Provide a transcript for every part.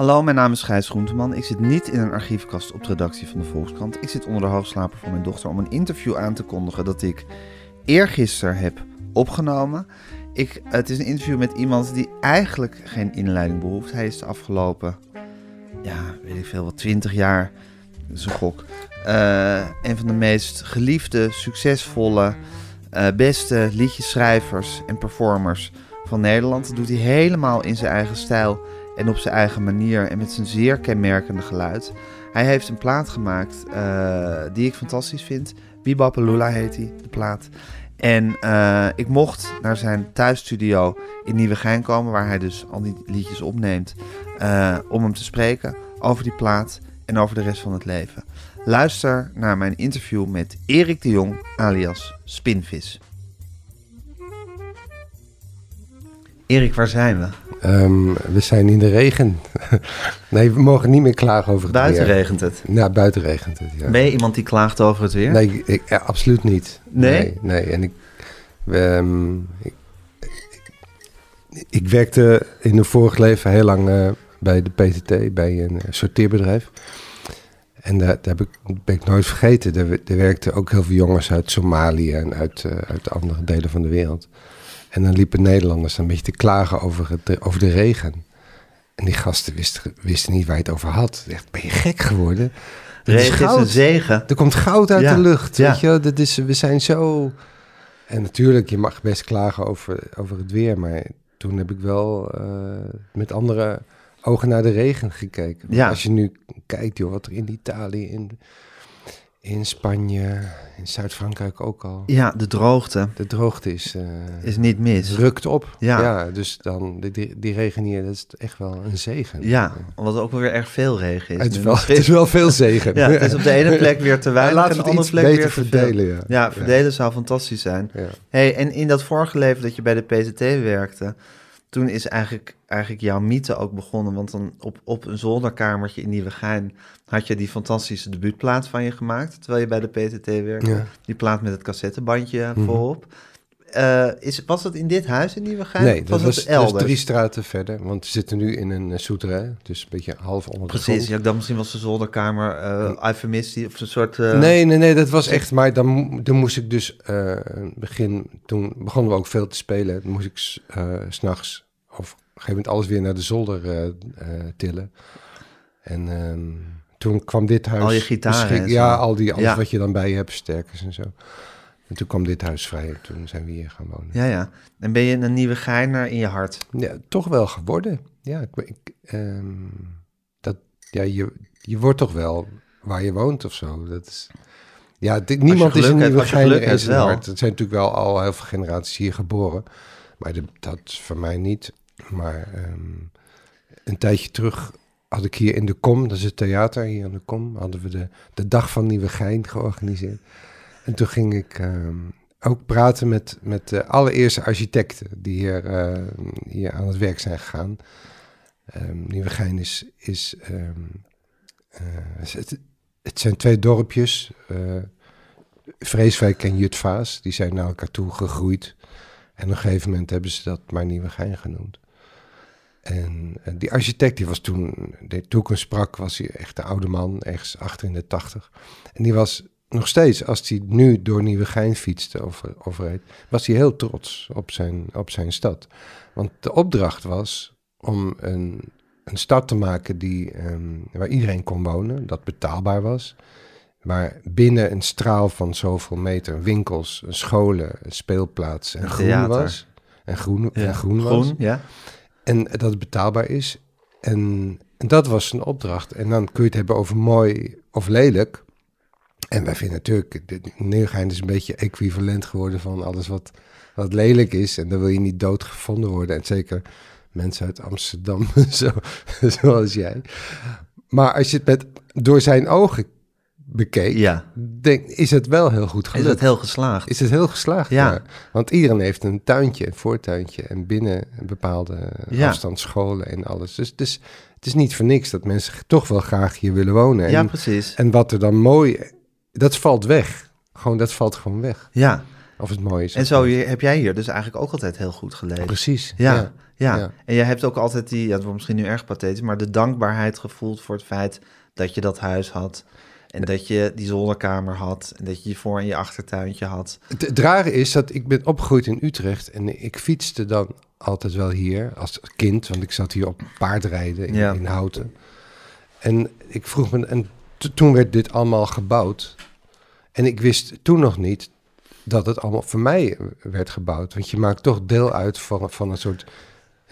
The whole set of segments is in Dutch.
Hallo, mijn naam is Gijs Groenteman. Ik zit niet in een archiefkast op de redactie van de Volkskrant. Ik zit onder de hoogslaper van mijn dochter om een interview aan te kondigen dat ik eergisteren heb opgenomen. Ik, het is een interview met iemand die eigenlijk geen inleiding behoeft. Hij is de afgelopen, ja, weet ik veel, wat twintig jaar, dat is een gok, eh, een van de meest geliefde, succesvolle, eh, beste liedjeschrijvers en performers van Nederland. Dat doet hij helemaal in zijn eigen stijl en op zijn eigen manier en met zijn zeer kenmerkende geluid. Hij heeft een plaat gemaakt eh, die ik fantastisch vind. Bibapalula heet hij, de plaat. En eh, ik mocht naar zijn thuisstudio in Nieuwegein komen, waar hij dus al die liedjes opneemt, eh, om hem te spreken over die plaat en over de rest van het leven. Luister naar mijn interview met Erik de Jong, alias Spinvis. Erik, waar zijn we? Um, we zijn in de regen. nee, we mogen niet meer klagen over het buiten weer. regent het? Ja, buiten regent het, ja. Ben je iemand die klaagt over het weer? Nee, ik, ja, absoluut niet. Nee? Nee, nee. En ik, um, ik, ik, ik, werkte in een vorig leven heel lang uh, bij de PTT, bij een sorteerbedrijf. En daar, daar heb ik, ben ik nooit vergeten. Er, er werkten ook heel veel jongens uit Somalië en uit, uh, uit andere delen van de wereld. En dan liepen Nederlanders een beetje te klagen over, het, over de regen. En die gasten wisten, wisten niet waar je het over had. Echt, ben je gek geworden? Regen is, is, een zegen. Er komt goud uit ja. de lucht. Ja. Weet je? Dat is, we zijn zo... En natuurlijk, je mag best klagen over, over het weer. Maar toen heb ik wel uh, met andere ogen naar de regen gekeken. Ja. Als je nu kijkt, joh, wat er in Italië... In, in Spanje, in Zuid-Frankrijk ook al. Ja, de droogte. De droogte is... Uh, is niet mis. Rukt op. Ja. ja dus dan, die, die regen hier, dat is echt wel een zegen. Ja, omdat het ook wel weer erg veel regen is. Het is wel, het is wel veel zegen. ja, het is op de ene plek weer te weinig en we de andere plek beter weer te verdelen, ja. Ja, verdelen zou fantastisch zijn. Ja. Hey, en in dat vorige leven dat je bij de PTT werkte... toen is eigenlijk, eigenlijk jouw mythe ook begonnen. Want dan op, op een zolderkamertje in Nieuwegein... had je die fantastische debuutplaat van je gemaakt... terwijl je bij de PTT werkte. Ja. Die plaat met het cassettebandje Mhm. voorop. Uh, is, was dat in dit huis in Nieuwegein? Nee, dat was was, het dat elders? was drie straten verder. Want we zitten nu in een uh, soeterij. Dus een beetje half onder de Precies, grond. ja, ik dacht misschien was de zolderkamer uh, eufemistie of een soort... Uh... Nee, nee, nee, dat was echt... Maar dan, dan moest ik dus uh, begin... Toen begonnen we ook veel te spelen. Dan moest ik s'nachts of op een gegeven moment alles weer naar de zolder tillen. En um, toen kwam dit huis... Al je gitaren Ja, al die, alles ja. wat je dan bij je hebt, sterkers en zo. En toen kwam dit huis vrij. Toen zijn we hier gaan wonen. Ja, ja. En ben je een nieuwe geiner in je hart? Ja, toch wel geworden. Ja, ik, ik um, dat, ja je, je wordt toch wel waar je woont of zo. Dat is... Ja, dit, niemand is een nieuwe geiner in zijn hart. Er zijn natuurlijk wel al heel veel generaties hier geboren. Maar de, dat is voor mij niet. Maar um, een tijdje terug had ik hier in de Kom, dat is het theater hier in de Kom, hadden we de, de Dag van Nieuwegein georganiseerd. En toen ging ik um, ook praten met, met de allereerste architecten die hier, uh, hier aan het werk zijn gegaan. Um, Nieuwegein is, is um, uh, het, het, zijn twee dorpjes, uh, Vreeswijk en Jutvaas, die zijn naar elkaar toe gegroeid. En op een gegeven moment hebben ze dat maar Nieuwegein genoemd. En, die architect, die was toen, toen ik sprak, was hij echt een oude man, ergens achter in de tachtig. En die was nog steeds, als hij nu door Nieuwegein fietste of, of reed, was hij heel trots op zijn, op zijn stad. Want de opdracht was om een, een stad te maken die, um, waar iedereen kon wonen, dat betaalbaar was. Maar binnen een straal van zoveel meter winkels, scholen, een speelplaats en groen theater. was. En groen, Ja. en groen was. Ja. En dat het betaalbaar is. En, en dat was een opdracht. En dan kun je het hebben over mooi of lelijk. En wij vinden natuurlijk, Nieuwegein is een beetje equivalent geworden van alles wat, wat lelijk is. En dan wil je niet dood gevonden worden. En zeker mensen uit Amsterdam, zo, zoals jij. Maar als je het met, door zijn ogen bekeek, Ja. denk, is het wel heel goed Is gelukt. het heel geslaagd? Is het heel geslaagd, Ja. ja. Want iedereen heeft een tuintje, een voortuintje en binnen een bepaalde Ja. afstand scholen en alles. Dus het is, het is niet voor niks dat mensen toch wel graag hier willen wonen. En, Ja, precies. en wat er dan mooi, dat valt weg. Gewoon, dat valt gewoon weg. Ja. of het mooi is. En zo heb jij hier dus eigenlijk ook altijd heel goed geleefd. Precies. Ja, ja. En jij hebt ook altijd die, ja, het wordt misschien nu erg pathetisch, maar de dankbaarheid gevoeld voor het feit dat je dat huis had. En dat je die zolderkamer had. En dat je je voor- en je achtertuintje had. Het, het rare is dat ik ben opgegroeid in Utrecht. En ik fietste dan altijd wel hier als kind. Want ik zat hier op paardrijden in, in Houten. En ik vroeg me... En toen werd dit allemaal gebouwd. En ik wist toen nog niet dat het allemaal voor mij werd gebouwd. Want je maakt toch deel uit van, van een soort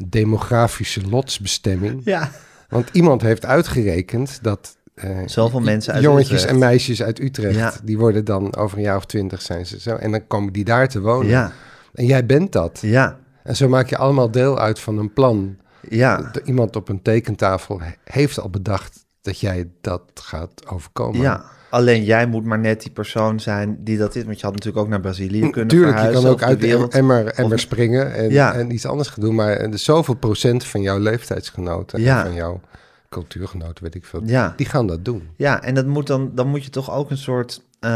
demografische lotsbestemming. Ja. Want iemand heeft uitgerekend dat uh, Zoveel mensen uit Jongetjes en meisjes uit Utrecht, die worden dan over een jaar of twintig zijn ze zo. En dan komen die daar te wonen. Ja. En jij bent dat. Ja. En zo maak je allemaal deel uit van een plan. Ja. Iemand op een tekentafel heeft al bedacht dat jij dat gaat overkomen. Ja. Alleen jij moet maar net die persoon zijn die dat is. Want je had natuurlijk ook naar Brazilië kunnen Tuurlijk, je kan ook uit de wereld, emmer, emmer of, springen en, ja. en iets anders gaan doen. Maar er zoveel procent van jouw leeftijdsgenoten ja. en van jouw cultuurgenoten, weet ik veel. Ja. Die gaan dat doen. Ja, en dat moet dan, dan moet je toch ook een soort. Uh,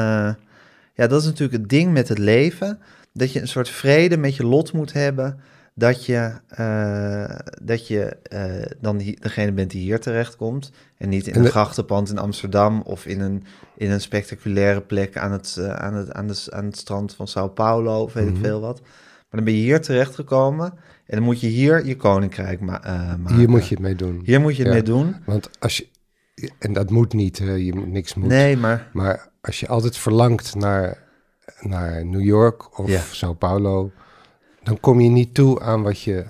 ja, dat is natuurlijk het ding met het leven. Dat je een soort vrede met je lot moet hebben. Dat je, uh, dat je uh, dan die, degene bent die hier terechtkomt. En niet in een grachtenpand in Amsterdam of in een, in een spectaculaire plek aan het, aan, het, aan, de, aan het strand van Sao Paulo of weet mm -hmm. ik veel wat. Maar dan ben je hier terechtgekomen en dan moet je hier je koninkrijk ma maken. Hier moet je het mee doen. Hier moet je het ja, mee doen. Want als je, en dat moet niet, je niks moet. Nee, maar... Maar als je altijd verlangt naar, naar New York of ja. Sao Paulo, dan kom je niet toe aan wat je...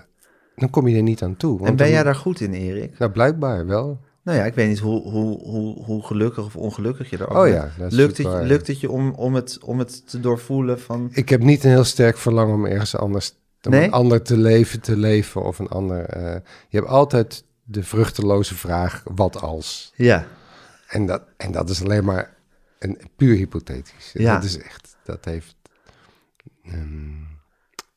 Dan kom je er niet aan toe. en ben dan, jij daar goed in, Erik? Nou, blijkbaar wel. Nou ja, ik weet niet hoe, hoe, hoe, hoe gelukkig of ongelukkig je erover Oh ja, dat is lukt, het, waar. lukt het je om, om, het, om het te doorvoelen van... Ik heb niet een heel sterk verlangen om ergens anders om nee? een ander te leven, te leven of een ander. Uh, je hebt altijd de vruchteloze vraag: wat als? Ja. En dat, en dat is alleen maar een puur hypothetisch. Ja. Dat is echt, dat heeft. Um,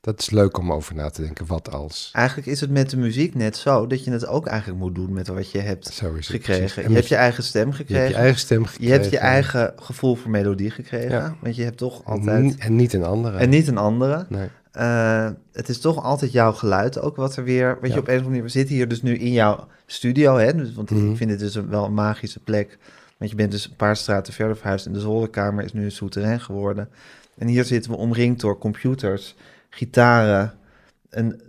dat is leuk om over na te denken. Wat als? Eigenlijk is het met de muziek net zo dat je het ook eigenlijk moet doen met wat je hebt gekregen. precies. Je hebt je eigen stem gekregen. Je hebt je eigen stem gekregen. Je hebt je eigen gevoel voor melodie gekregen. Ja. Want je hebt toch altijd. En niet een andere. En niet een andere. Nee. Uh, het is toch altijd jouw geluid ook wat er weer... Weet je, op een of andere manier... We zitten hier dus nu in jouw studio, hè? Dus, want Mhm. ik vind het dus een, wel een magische plek. Want je bent dus een paar straten verder verhuisd... en de zolderkamer is nu een souterrain geworden. En hier zitten we omringd door computers, gitaren... een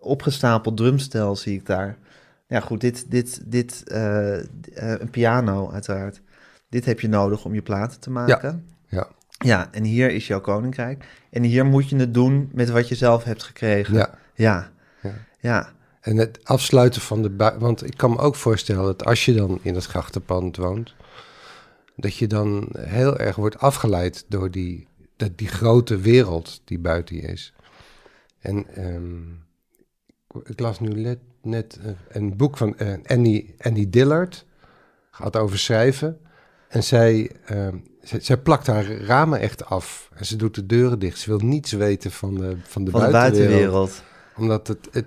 opgestapeld drumstel zie ik daar. Ja goed, dit... dit, dit uh, uh, een piano uiteraard. Dit heb je nodig om je platen te maken. Ja. Ja, en hier is jouw koninkrijk. En hier moet je het doen met wat je zelf hebt gekregen. Ja. Ja. Ja. ja. En het afsluiten van de bui... Want ik kan me ook voorstellen dat als je dan in het grachtenpand woont... dat je dan heel erg wordt afgeleid door die, dat die grote wereld die buiten je is. En um, ik las nu net, net uh, een boek van uh, Annie, Annie Dillard... gaat over schrijven... En zij, uh, zij, zij, plakt haar ramen echt af. En ze doet de deuren dicht. Ze wil niets weten van de, van de, van buitenwereld, de buitenwereld. Omdat het, het,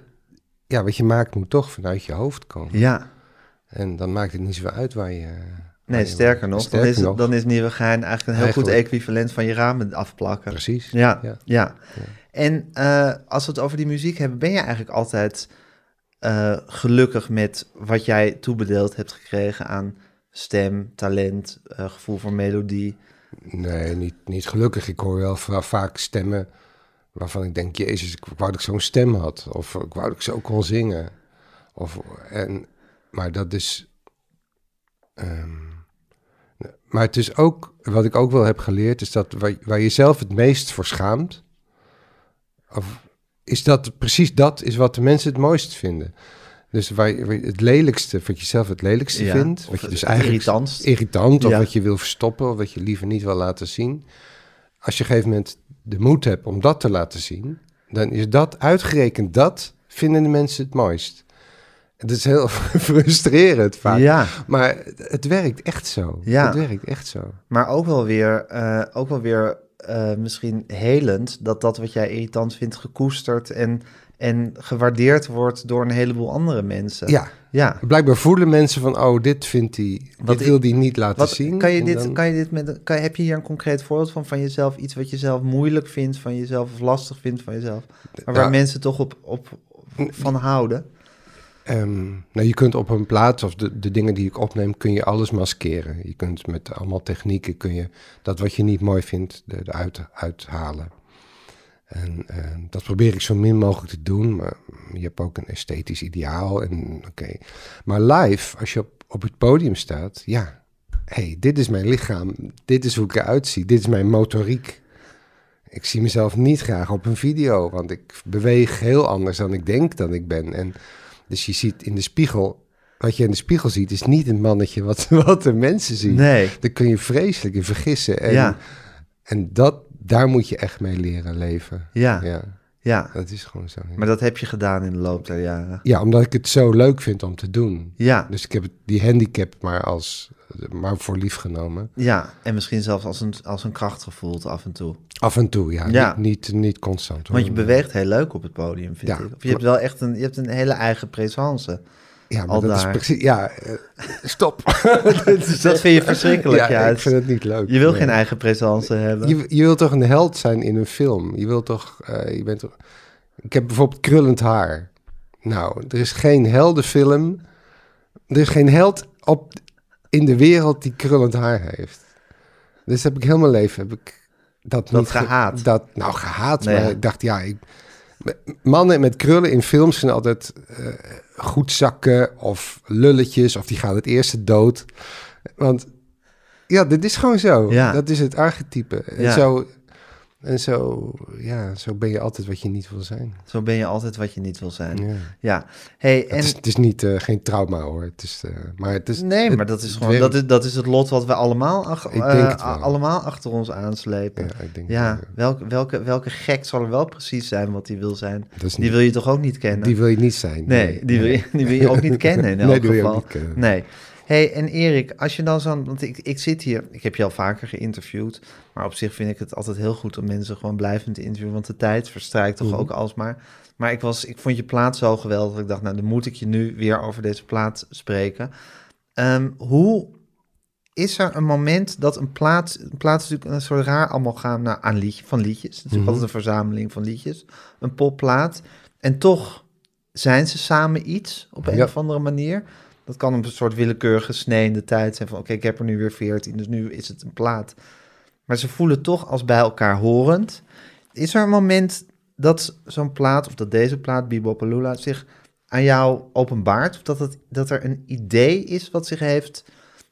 ja, wat je maakt moet toch vanuit je hoofd komen. Ja. En dan maakt het niet zo uit waar je... Nee, sterker nog, sterker dan is, nog. dan is Nieuwegein eigenlijk een heel Eigenlijk. goed equivalent van je ramen afplakken. Precies. Ja, ja. ja. ja. En uh, als we het over die muziek hebben, ben je eigenlijk altijd uh, gelukkig met wat jij toebedeeld hebt gekregen aan stem, talent, uh, gevoel voor melodie? Nee, niet, niet gelukkig. Ik hoor wel vaak stemmen waarvan ik denk, jezus, ik wou dat ik zo'n stem had. Of ik wou dat ik zo kon zingen. Of, en, maar dat is... Um, maar het is ook, wat ik ook wel heb geleerd, is dat waar, waar je zelf het meest voor schaamt, of is dat precies dat is wat de mensen het mooist vinden. Dus waar je, het lelijkste, wat je zelf het lelijkste ja, vindt, wat je dus eigenlijk irritant, irritant of Ja. wat je wil verstoppen, of wat je liever niet wil laten zien. Als je op een gegeven moment de moed hebt om dat te laten zien, dan is dat uitgerekend dat vinden de mensen het mooist. Het is heel frustrerend vaak, Ja, maar het werkt echt zo. Ja. Het werkt echt zo. maar ook wel weer, eh, ook wel weer eh, misschien helend dat dat wat jij irritant vindt gekoesterd en, en gewaardeerd wordt door een heleboel andere mensen. Ja, Ja. Blijkbaar voelen mensen van, oh, dit vindt hij, wat wil hij niet laten wat, zien. Kan je dit, kan je dit met, kan, heb je hier een concreet voorbeeld van, van jezelf? Iets wat je zelf moeilijk vindt van jezelf of lastig vindt van jezelf? Maar waar mensen toch op, op, van houden? Um, nou, je kunt op een plaats of de, de dingen die ik opneem, kun je alles maskeren. Je kunt met allemaal technieken, kun je dat wat je niet mooi vindt, eruit uithalen. En, en, dat probeer ik zo min mogelijk te doen. Maar je hebt ook een esthetisch ideaal. En, oké. Maar live, als je op, op het podium staat, ja, hey, dit is mijn lichaam. Dit is hoe ik eruit zie. Dit is mijn motoriek. Ik zie mezelf niet graag op een video, want ik beweeg heel anders dan ik denk dat ik ben. En dus je ziet in de spiegel, wat je in de spiegel ziet, is niet het mannetje wat, wat de mensen zien. Nee. Daar kun je vreselijk in vergissen. En, ja. en dat, daar moet je echt mee leren leven. Ja. ja. Ja. Dat is gewoon zo. Maar dat heb je gedaan in de loop der jaren. Ja, omdat ik het zo leuk vind om te doen. Ja. Dus ik heb die handicap maar als maar voor lief genomen. Ja, en misschien zelfs als een, als een kracht gevoeld af en toe. Af en toe, ja. ja. Niet, niet, niet constant. Want je beweegt heel leuk op het podium, vind ja, ik. Of je hebt wel echt een, je hebt een hele eigen présence. Ja, maar dat is precies... Ja, uh, stop. dat vind je verschrikkelijk, ja. ja ik vind het niet leuk. Je wil geen eigen présence hebben. Je, je wilt toch een held zijn in een film? Je wilt toch... Uh, je bent toch... Ik heb bijvoorbeeld krullend haar. Nou, er is geen heldenfilm... Er is geen held op, in de wereld die krullend haar heeft. Dus heb ik heel mijn leven heb ik dat, dat niet gehaat. dat, nou, gehaat. maar ik dacht, ja, ik, mannen met krullen in films zijn altijd uh, goed zakken of lulletjes of die gaan het eerste dood. Want ja, dit is gewoon zo. Ja. Dat is het archetype. En Ja. zo en zo, ja, zo ben je altijd wat je niet wil zijn. Zo ben je altijd wat je niet wil zijn. Ja. Ja. Hey, en... Het, is, het is niet, eh, geen trauma hoor. Het is, eh, maar het is, Nee, het- maar dat is het gewoon dat is, dat is het lot wat we allemaal, ach- eh, allemaal achter ons aanslepen. Ja, ik denk, Ja, welke, welke, welke gek zal er wel precies zijn wat hij wil zijn? Die wil je toch ook niet kennen? die wil je niet zijn. nee, die wil, je, die wil je ook niet kennen in elk Nee, die wil je geval. niet kennen. Nee. Hey, en Erik, als je dan zo'n... Want ik, ik zit hier, ik heb je al vaker geïnterviewd... maar op zich vind ik het altijd heel goed om mensen gewoon blijvend te interviewen... want de tijd verstrijkt toch Mhm. ook alsmaar. Maar ik, was, ik vond je plaat zo geweldig... dat ik dacht, nou, dan moet ik je nu weer over deze plaat spreken. Ehm, hoe is er een moment dat een plaat... Een plaat is natuurlijk een soort raar amalgaam nou, aan liedje, van liedjes. Het is Mhm. altijd een verzameling van liedjes. Een popplaat. En toch zijn ze samen iets op een Ja. of andere manier. Dat kan een soort willekeurige snee in de tijd zijn van... oké, ik heb er nu weer 14, dus nu is het een plaat. Maar ze voelen toch als bij elkaar horend. Is er een moment dat zo'n plaat, of dat deze plaat, Bebopalula, zich aan jou openbaart? Of dat, het, dat er een idee is wat zich heeft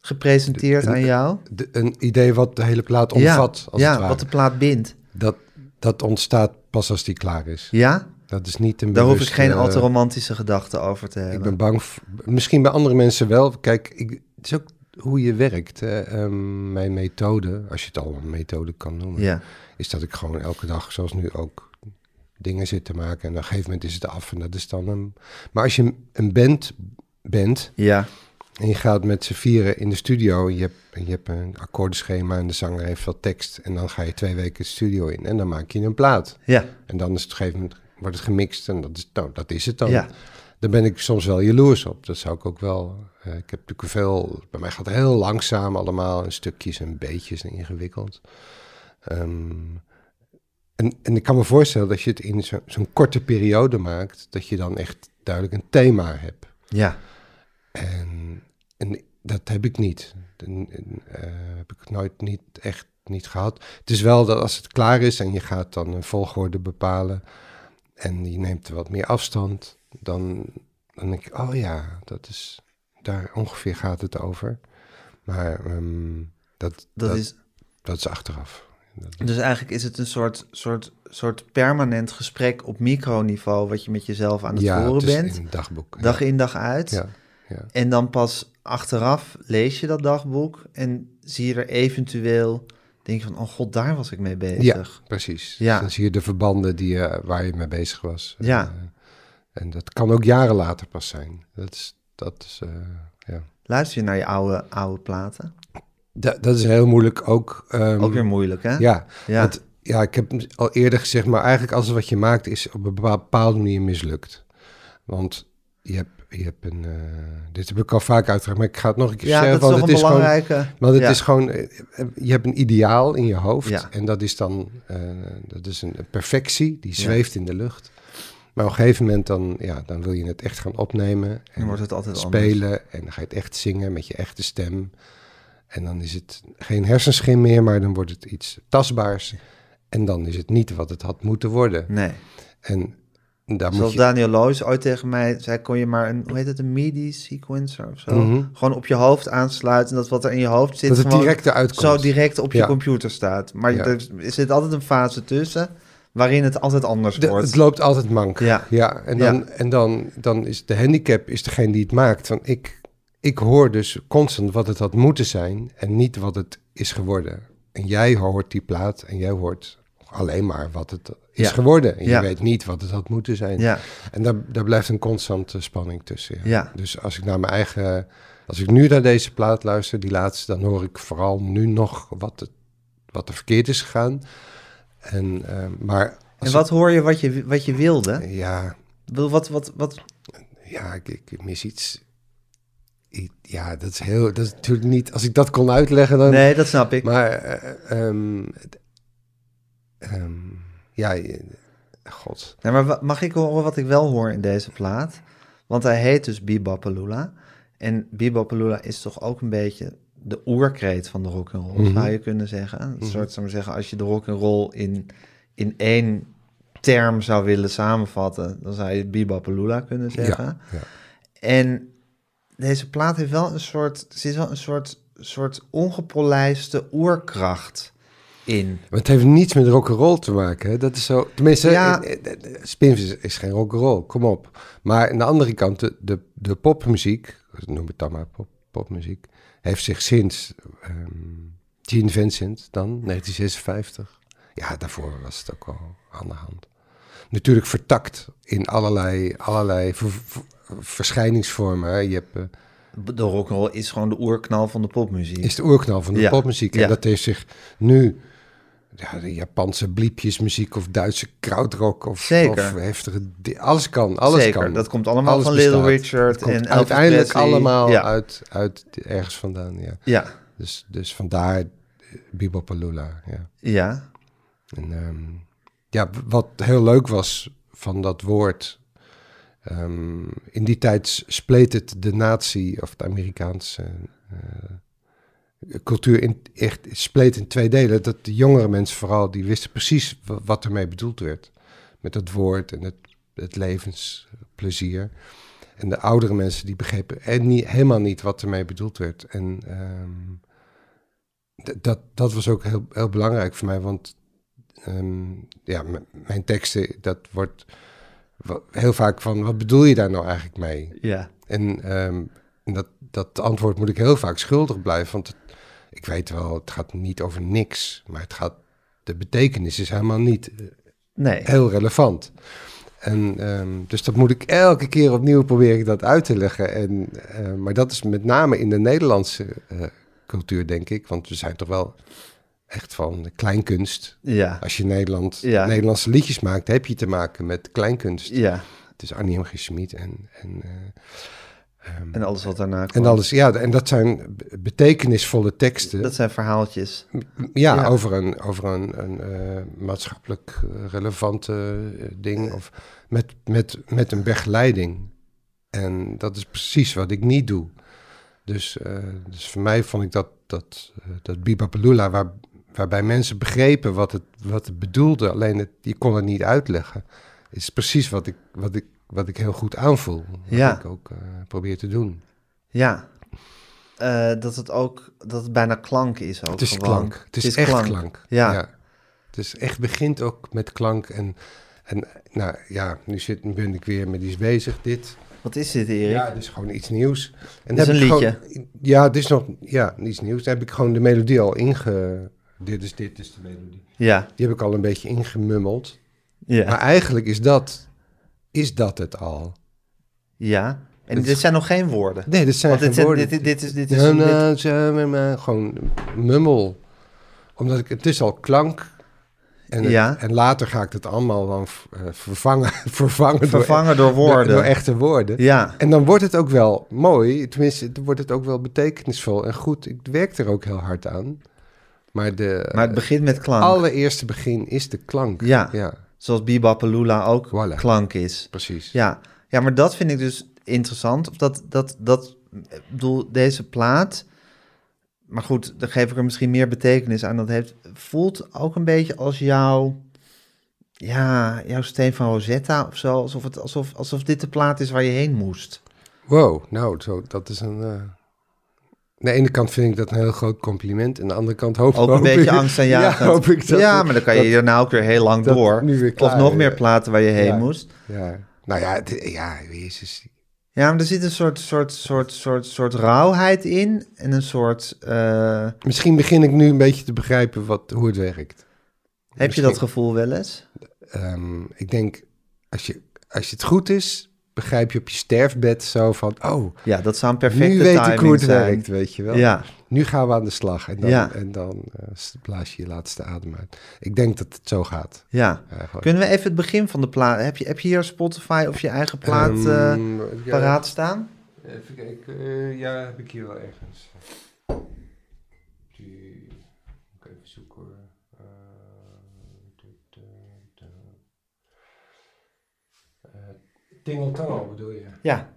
gepresenteerd Een- aan jou? De- een idee wat de hele plaat omvat, ja, als ja het ware. wat de plaat bindt. dat, dat ontstaat pas als die klaar is. Ja, Dat is niet een daar hoef ik geen al te romantische gedachten over te hebben. Ik ben bang, misschien bij andere mensen wel. Kijk, ik, het is ook hoe je werkt. Ehm, mijn methode, als je het al een methode kan noemen, Ja, is dat ik gewoon elke dag, zoals nu ook, dingen zit te maken. En op een gegeven moment is het af en dat is dan een... Maar als je een band bent ja, en je gaat met z'n vieren in de studio, je hebt, je hebt een akkoordenschema en de zanger heeft wat tekst. En dan ga je twee weken de studio in en dan maak je een plaat. ja, En dan is het op een gegeven moment wordt het gemixt en dat is, nou, dat is het dan. ja. Daar ben ik soms wel jaloers op. Dat zou ik ook wel. eh, ik heb natuurlijk veel. Bij mij gaat het heel langzaam allemaal. En stukjes en beetjes en ingewikkeld. Ehm, en, en ik kan me voorstellen dat je het in zo- zo'n korte periode maakt. Dat je dan echt duidelijk een thema hebt. ja. En, en dat heb ik niet. En, en, eh, heb ik nooit niet echt niet gehad. Het is wel dat als het klaar is en je gaat dan een volgorde bepalen en je neemt wat meer afstand, dan, dan denk ik, oh ja, dat is, daar ongeveer gaat het over. Maar ehm, dat, Dat, dat, is, dat is achteraf. Dus eigenlijk is het een soort, soort, soort permanent gesprek op microniveau... wat je met jezelf aan het ja, voeren het is bent. het dagboek. Dag ja. in, dag uit. Ja, ja. En dan pas achteraf lees je dat dagboek en zie je er eventueel, denk je van, oh god, daar was ik mee bezig. Precies. Ja. Dan zie je de verbanden die, je- waar je mee bezig was. Ja. Eh, en dat kan ook jaren later pas zijn. Dat is, dat is eh, ja. Luister je naar je oude, oude platen? Da- dat is heel moeilijk ook. ehm, Ook weer moeilijk, hè? Ja, Ja. Want, ja, ik heb al eerder gezegd, maar eigenlijk alles wat je maakt is op een bepa- bepaalde manier mislukt. Want je hebt, je hebt een, uh, dit heb ik al vaak uitgelegd, maar ik ga het nog een keer ja, zeggen. Dat is want het is belangrijke. Gewoon, want het is gewoon, je hebt een ideaal in je hoofd en dat is dan, uh, dat is een perfectie, die zweeft in de lucht. Maar op een gegeven moment dan, ja, dan wil je het echt gaan opnemen. En dan wordt het altijd spelen anders. en dan ga je het echt zingen met je echte stem. En dan is het geen hersenschim meer, maar dan wordt het iets tastbaars. En dan is het niet wat het had moeten worden. Nee. En daar Zoals je... Daniel Loos ooit tegen mij zei, kon je maar een, hoe heet het, een MIDI-sequencer of zo? Mhm. Gewoon op je hoofd aansluiten, dat wat er in je hoofd zit, Dat het direct eruit komt. zo direct op je computer staat. Maar Ja. er zit altijd een fase tussen, waarin het altijd anders De- wordt. het loopt altijd mank. Ja. ja en dan, Ja. En dan, dan is de handicap is degene die het maakt. Van ik, ik hoor dus constant wat het had moeten zijn en niet wat het is geworden. En jij hoort die plaat en jij hoort alleen maar wat het is Ja. geworden. En je weet niet wat het had moeten zijn. Ja, En daar, daar blijft een constante spanning tussen. Ja. Dus als ik naar mijn eigen... Als ik nu naar deze plaat luister, die laatste... dan hoor ik vooral nu nog wat, het, wat er verkeerd is gegaan. En, eh, maar... en wat hoor je wat je, wat je wilde? ja, Wil- Wat, wat, wat, ja, ik, ik mis iets. Ja, dat is heel. Dat is natuurlijk niet. Als ik dat kon uitleggen, dan. nee, dat snap ik. Maar. ehm, ehm, ja, god. Maar mag ik horen wat ik wel hoor in deze plaat? Want hij heet dus Bebopalula. En Bebopalula is toch ook een beetje de oerkreet van de rock and roll, Mhm. zou je kunnen zeggen. Een soort, zou ik maar zeggen, als je de rock and roll in, in één term zou willen samenvatten, dan zou je Bebopalula kunnen zeggen. Ja, ja. En deze plaat heeft wel een soort, er zit wel een soort, soort ongepolijste oerkracht in. Maar het heeft niets met rock'n'roll te maken. Hè? Dat is zo. Tenminste, Ja. ja. Spinvis is, is geen rock'n'roll. Kom op. Maar aan de andere kant, de, de, de popmuziek, noem het dan maar pop, popmuziek, heeft zich sinds ehm Gene Vincent dan, 1956. Ja, daarvoor was het ook al aan de hand. Natuurlijk vertakt in allerlei, allerlei ver- ver- verschijningsvormen. hè. Je hebt, eh, De rock and roll is gewoon de oerknal van de popmuziek. is de oerknal van de Ja, popmuziek. En ja. dat heeft zich nu... Ja, de Japanse bliepjesmuziek of Duitse krautrock of, Zeker. of heftige... Alles kan, alles Zeker, kan. dat komt allemaal Alles van Little bestaat. Richard Het komt en Elvis uiteindelijk allemaal Ja. uit, uit ergens vandaan, ja. Ja, Dus, dus vandaar Bebopalula, ja. ja, En ehm, ja, wat heel leuk was van dat woord... ehm, in die tijd spleet het de natie of de Amerikaanse eh, cultuur in, echt spleet in twee delen. Dat de jongere mensen vooral, die wisten precies wa- wat ermee bedoeld werd. Met dat woord en het, het levensplezier. En de oudere mensen die begrepen en niet, helemaal niet wat ermee bedoeld werd. En ehm, dat, dat was ook heel, heel belangrijk voor mij, want ehm, ja, mijn teksten, dat wordt heel vaak van, wat bedoel je daar nou eigenlijk mee? ja. En ehm, en dat, dat antwoord moet ik heel vaak schuldig blijven, want het- ik weet wel, het gaat niet over niks, maar het gaat, de betekenis is helemaal niet eh, Nee, heel relevant. En ehm, dus dat moet ik elke keer opnieuw proberen dat uit te leggen. En, eh, maar dat is met name in de Nederlandse eh, cultuur, denk ik. Want we zijn toch wel echt van de kleinkunst. ja, Als je Nederland, Ja. Nederlandse liedjes maakt, heb je te maken met kleinkunst. ja. Het is Arnie M. En, en, En alles wat daarna en komt. alles. Ja, en dat zijn be- betekenisvolle teksten. Dat zijn verhaaltjes. Ja, Ja. over een, over een, een eh, maatschappelijk eh, relevante eh, ding of met, met, met een begeleiding. En dat is precies wat ik niet doe. Dus, eh, dus voor mij vond ik dat, dat, eh, dat Bibapalula, waar, waarbij mensen begrepen wat het, wat het bedoelde, alleen het, je kon het niet uitleggen, is precies wat ik, wat ik, wat ik heel goed aanvoel. Wat Ja. ik ook eh, probeer te doen. Ja. Eh, dat het ook, dat het bijna klank is ook Het is gewoon. klank. Het is, echt klank. Ja. Het is echt begint ook met klank. En, en nou ja, nu, zit, ben ik weer met iets bezig. Dit. Wat is dit, Erik? Ja, het is gewoon iets nieuws. En Dit is heb een ik liedje. Gewoon, ja, het is nog ja, iets nieuws. Daar heb ik gewoon de melodie al inge... Dit is, dit is de melodie. Ja, Die heb ik al een beetje ingemummeld. ja, Maar eigenlijk is dat, is dat het al. ja. En dit zijn nog geen woorden. Nee, dit zijn Want dit, geen woorden. dit, dit is, dit is, dit- gewoon mummel. Omdat ik, het is al klank. En, ja. en later ga ik het allemaal dan uh, vervangen, vervangen, vervangen door, woorden. Door, echte woorden. Ja. En dan wordt het ook wel mooi, tenminste, dan wordt het ook wel betekenisvol en goed. Ik werk er ook heel hard aan. Maar, de, maar het begint met klank. Het allereerste begin is de klank. Ja, ja. Zoals Bibapalula ook voilà. klank is. Precies. Ja. ja, maar dat vind ik dus interessant. Of dat, dat, dat, bedoel, deze plaat maar goed, dan geef ik er misschien meer betekenis aan. Dat heeft, voelt ook een beetje als jouw, ja, jouw steen van Rosetta of zo. Alsof, het, alsof, alsof dit de plaat is waar je heen moest. Wow, nou, zo, dat is een... Uh... Aan de ene kant vind ik dat een heel groot compliment. En aan de andere kant hoop, ook een beetje angst aan ja, hoop ik dat, ja, maar dan kan je hier nou ook weer heel lang door. of nog meer platen waar je heen moest. Ja, nou ja, ja, Jezus. Ja, maar er zit een soort, soort, soort, soort, soort rauwheid in en een soort... Uh... Misschien begin ik nu een beetje te begrijpen wat, hoe het werkt. Heb je dat gevoel wel eens? Um, ik denk, als, je, als het goed is, begrijp je op je sterfbed zo van, oh... Ja, dat zou een perfecte Nu weet ik hoe het werkt, weet je wel. Ja. Nu gaan we aan de slag en dan, ja. en dan uh, blaas je je laatste adem uit. Ik denk dat het zo gaat. Ja. Kunnen we even het begin van de plaat... Heb je, heb je hier Spotify of je eigen plaat um, uh, paraat staan? Even kijken. Uh, ja, heb ik hier wel ergens. Tingeltangel bedoel je? Ja.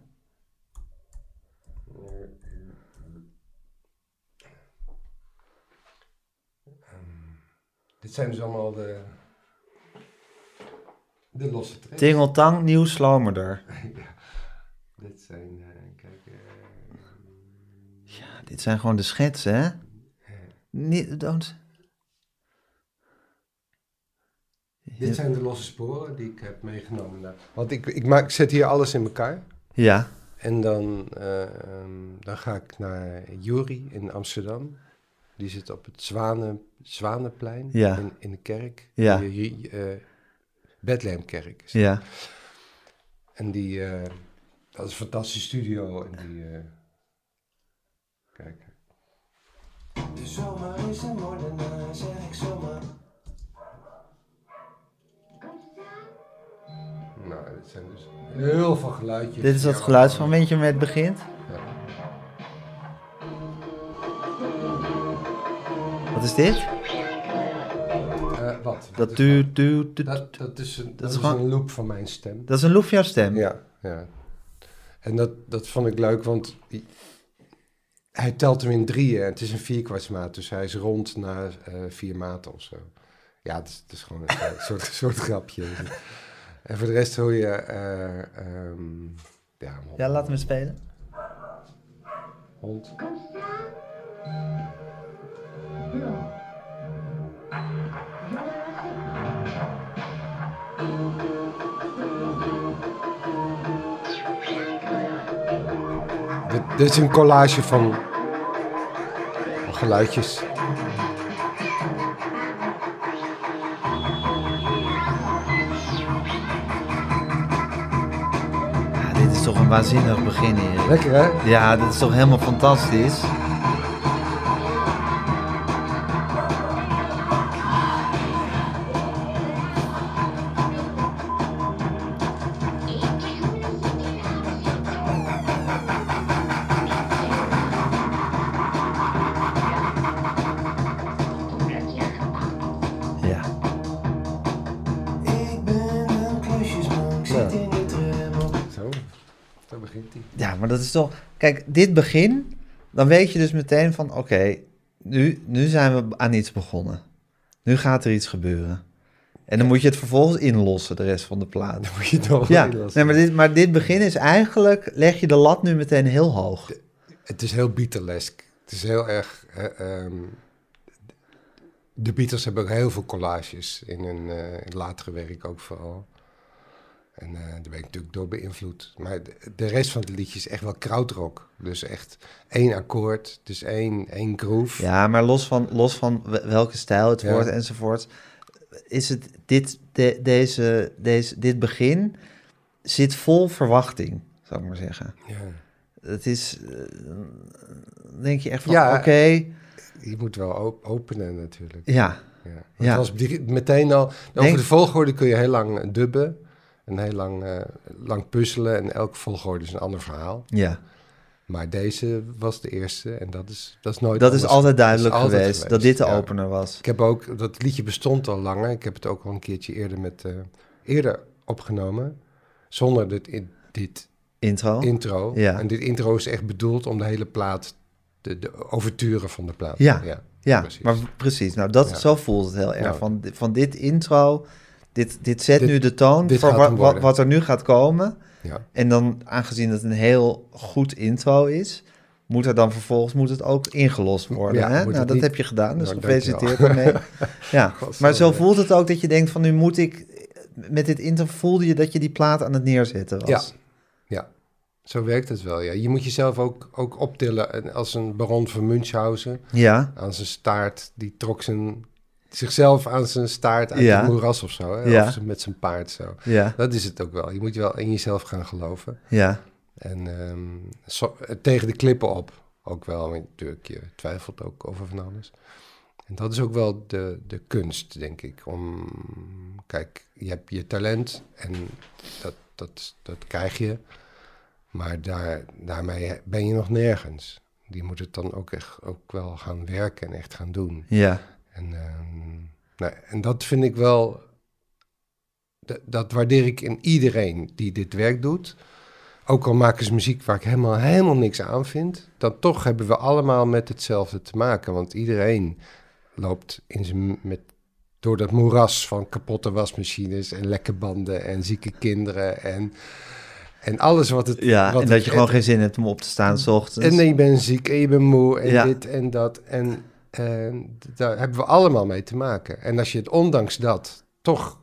Um, dit zijn dus allemaal de, de losse tracks. Tingeltang, nieuw slomerder. ja, dit zijn, uh, kijk... Uh, ja, dit zijn gewoon de schetsen, hè? Niet, don't... Dit zijn de losse sporen die ik heb meegenomen. Want ik, ik, maak, ik zet hier alles in elkaar. Ja. En dan, uh, dan ga ik naar Jury in Amsterdam. Die zit op het Zwanen, Zwanenplein ja. in, in de kerk. Ja. Die, uh, Bethlehemkerk. Ja. En die, uh, dat is een fantastische studio. En die, kijk. De zomer is een moordenaar, zeg ik zomaar. Dit zijn dus heel veel geluidjes. Dit is het geluidsmomentje met het begint. Ja. Wat is dit? Uh, wat? Dat, du, du, du, dat, dat is, een, dat, is, gewoon, een loop van mijn stem. Dat is een loop van jouw stem? Ja, ja. En dat, dat vond ik leuk, want hij telt hem in drieën. En het is een vierkwartsmaat, dus hij is rond na uh, vier maten of zo. Ja, het is, het is gewoon een soort, soort grapje. En voor de rest hoor je... Uh, um, ja, ja, laten we spelen. Hond. Dit, dit is een collage van geluidjes. Toch een waanzinnig begin hier. Lekker hè? Ja, dit is toch helemaal fantastisch. Is toch... Kijk, dit begin, dan weet je dus meteen van... Oké, nu, nu zijn we aan iets begonnen. Nu gaat er iets gebeuren. En dan moet je het vervolgens inlossen, de rest van de plaat. Dan moet je het toch ja, Nee, maar, dit, maar dit begin is eigenlijk... Leg je de lat nu meteen heel hoog. het is heel Beatlesk. Het is heel erg... Uh, de Beatles hebben ook heel veel collages in hun uh, latere werk ook vooral. En uh, daar ben ik natuurlijk door beïnvloed. Maar de, rest van het liedje is echt wel krautrock. Dus echt één akkoord, dus één, één groove. Ja, maar los van, los van welke stijl het wordt enzovoort... is het dit, de, deze, deze, dit begin zit vol verwachting, zou ik maar zeggen. Ja. Het is... Uh, denk je echt van, ja, oké... je moet wel openen natuurlijk. Ja, ja. ja. was meteen al... Over de volgorde kun je heel lang dubben. En heel lang, uh, lang puzzelen. En elke volgorde is een ander verhaal. Ja. Maar deze was de eerste en dat is, dat is nooit. Dat is altijd duidelijk geweest, dat dit de opener was. Ik heb ook, dat liedje bestond al langer. Ik heb het ook al een keertje eerder, met, uh, eerder opgenomen. Zonder dit, dit intro. intro. Ja. En dit intro is echt bedoeld om de hele plaat, de, de overturen van de plaat. Ja, ja, ja precies. maar precies. Nou, dat, zo voelt het heel erg. Van, van dit intro, dit, dit zet nu de toon voor wat, wat er nu gaat komen. Ja. En dan, aangezien het een heel goed intro is, moet er dan vervolgens moet het ook ingelost worden. Ja, hè? Nou, dat heb je gedaan, dus gefeliciteerd ermee. ja, maar zo voelt het ook dat je denkt van nu moet ik... Met dit intro voelde je dat je die plaat aan het neerzetten was. Ja, ja. Zo werkt het wel, ja. Je moet jezelf ook, ook optillen als een baron van Münchhausen. Ja. Aan zijn staart, die trok zijn zichzelf aan zijn staart uit ja. het moeras of zo. Hè? Ja. Of met zijn paard zo. Ja. Dat is het ook wel. Je moet wel in jezelf gaan geloven. Ja. En um, tegen de klippen op ook wel. Natuurlijk, je twijfelt ook over van alles. En dat is ook wel de, de kunst, denk ik. Om, kijk, je hebt je talent en dat, dat, dat krijg je. Maar daar, daarmee ben je nog nergens. Die moet het dan ook echt ook wel gaan werken en echt gaan doen. Ja. En, ehm, nou, en dat vind ik wel, dat waardeer ik in iedereen die dit werk doet. Ook al maken ze muziek waar ik helemaal, helemaal niks aan vind, dan toch hebben we allemaal met hetzelfde te maken. Want iedereen loopt in zijn, met, door dat moeras van kapotte wasmachines en lekke banden en zieke kinderen en, en alles wat het... Ja, wat en dat je gewoon geen zin hebt om op te staan s ochtends. En je bent ziek en je bent moe en dit en dat. En en daar hebben we allemaal mee te maken. En als je het ondanks dat toch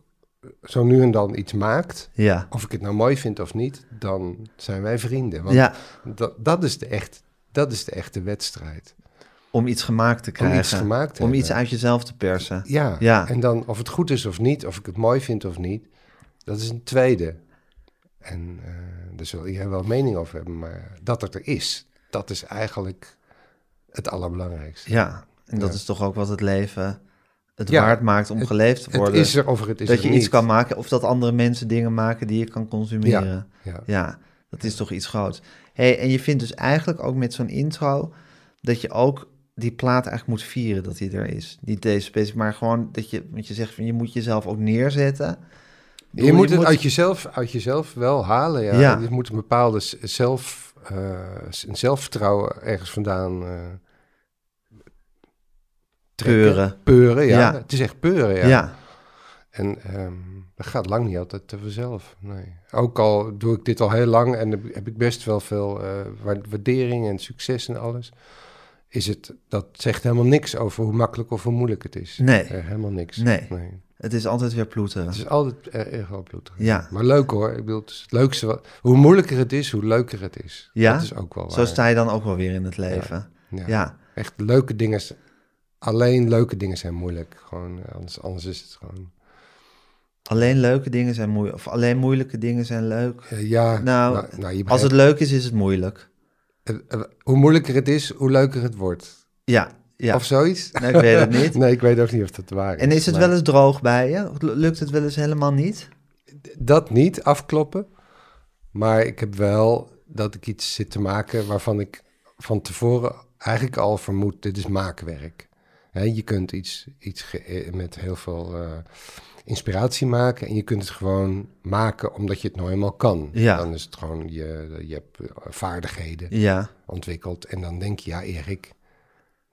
zo nu en dan iets maakt, ja. of ik het nou mooi vind of niet, dan zijn wij vrienden. Want ja. dat, dat, is de echt, dat is de echte wedstrijd. Om iets gemaakt te krijgen. Om iets gemaakt te Om iets uit jezelf te persen. Ja. ja. En dan of het goed is of niet, of ik het mooi vind of niet, dat is een tweede. En uh, daar zul je wel mening over hebben, maar dat het er is, dat is eigenlijk het allerbelangrijkste. Ja, en dat is toch ook wat het leven het waard maakt om geleefd te worden. Het is er of het is Dat je iets kan maken of dat andere mensen dingen maken die je kan consumeren. Ja, ja. dat is toch iets groots. Hey, en je vindt dus eigenlijk ook met zo'n intro dat je ook die plaat eigenlijk moet vieren dat hij er is. Niet deze specifiek, maar gewoon dat je, want je zegt van je moet jezelf ook neerzetten. Je, moet het Uit, jezelf, uit jezelf wel halen. Ja. ja. Je moet een bepaalde zelf, uh, een zelfvertrouwen ergens vandaan uh, Peuren. Peuren, ja. Het is echt peuren, ja. ja. En um, dat gaat lang niet altijd te vanzelf. Nee. Ook al doe ik dit al heel lang en heb ik best wel veel uh, waardering en succes en alles. Is het, dat zegt helemaal niks over hoe makkelijk of hoe moeilijk het is. Nee. Uh, helemaal niks. Nee. nee. Het is altijd weer ploeteren. Het is altijd erg wel ploeteren. Ja. Maar leuk hoor. Ik bedoel, het, het leukste wat, hoe moeilijker het is, hoe leuker het is. Ja. Dat is ook wel waar. Zo sta je dan ook wel weer in het leven. Ja. ja. ja. Echt leuke dingen alleen leuke dingen zijn moeilijk. Gewoon, eh, anders, anders is het gewoon. Alleen leuke dingen zijn moeilijk. Of alleen moeilijke dingen zijn leuk. Uh, ja, nou, nou, nou als het leuk is, is het moeilijk. Uh, hoe moeilijker het is, hoe leuker het wordt. Ja, ja. Of zoiets? Nee, ik weet het niet. nee, ik weet ook niet of dat waar is. En is het wel eens droog bij je? Lukt het wel eens helemaal niet? Dat niet, afkloppen. Maar ik heb wel dat ik iets zit te maken waarvan ik van tevoren eigenlijk al vermoed, dit is maakwerk je kunt iets, iets eh, met heel veel uh, inspiratie maken en je kunt het gewoon maken omdat je het nou eenmaal kan. Ja. Dan is het gewoon, je, je hebt eh, vaardigheden ja. ontwikkeld en dan denk je, ja Erik,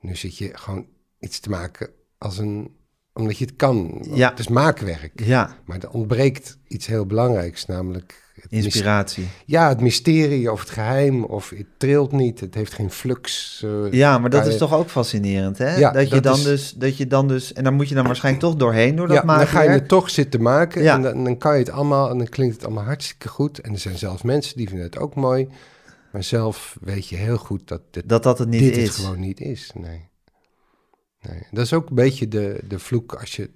nu zit je gewoon iets te maken als een, omdat je het kan. Ja. Het is maakwerk. Ja. Maar er ontbreekt iets heel belangrijks, namelijk Inspiratie. Ja, het mysterie of het geheim of het trilt niet, het heeft geen flux. Uh, ja, maar dat is toch ook fascinerend, hè? Ja, dat, je dan dus, dat je dan dus, en dan moet je dan waarschijnlijk toch doorheen door dat ja, maken. dan ga je het toch zitten maken en dan, dan, kan je het allemaal, en dan klinkt het allemaal hartstikke goed. En er zijn zelfs mensen die vinden het ook mooi, maar zelf weet je heel goed dat dit, dat, dat het niet dit is. het gewoon niet is, nee. Nee. Dat is ook een beetje de, de vloek als je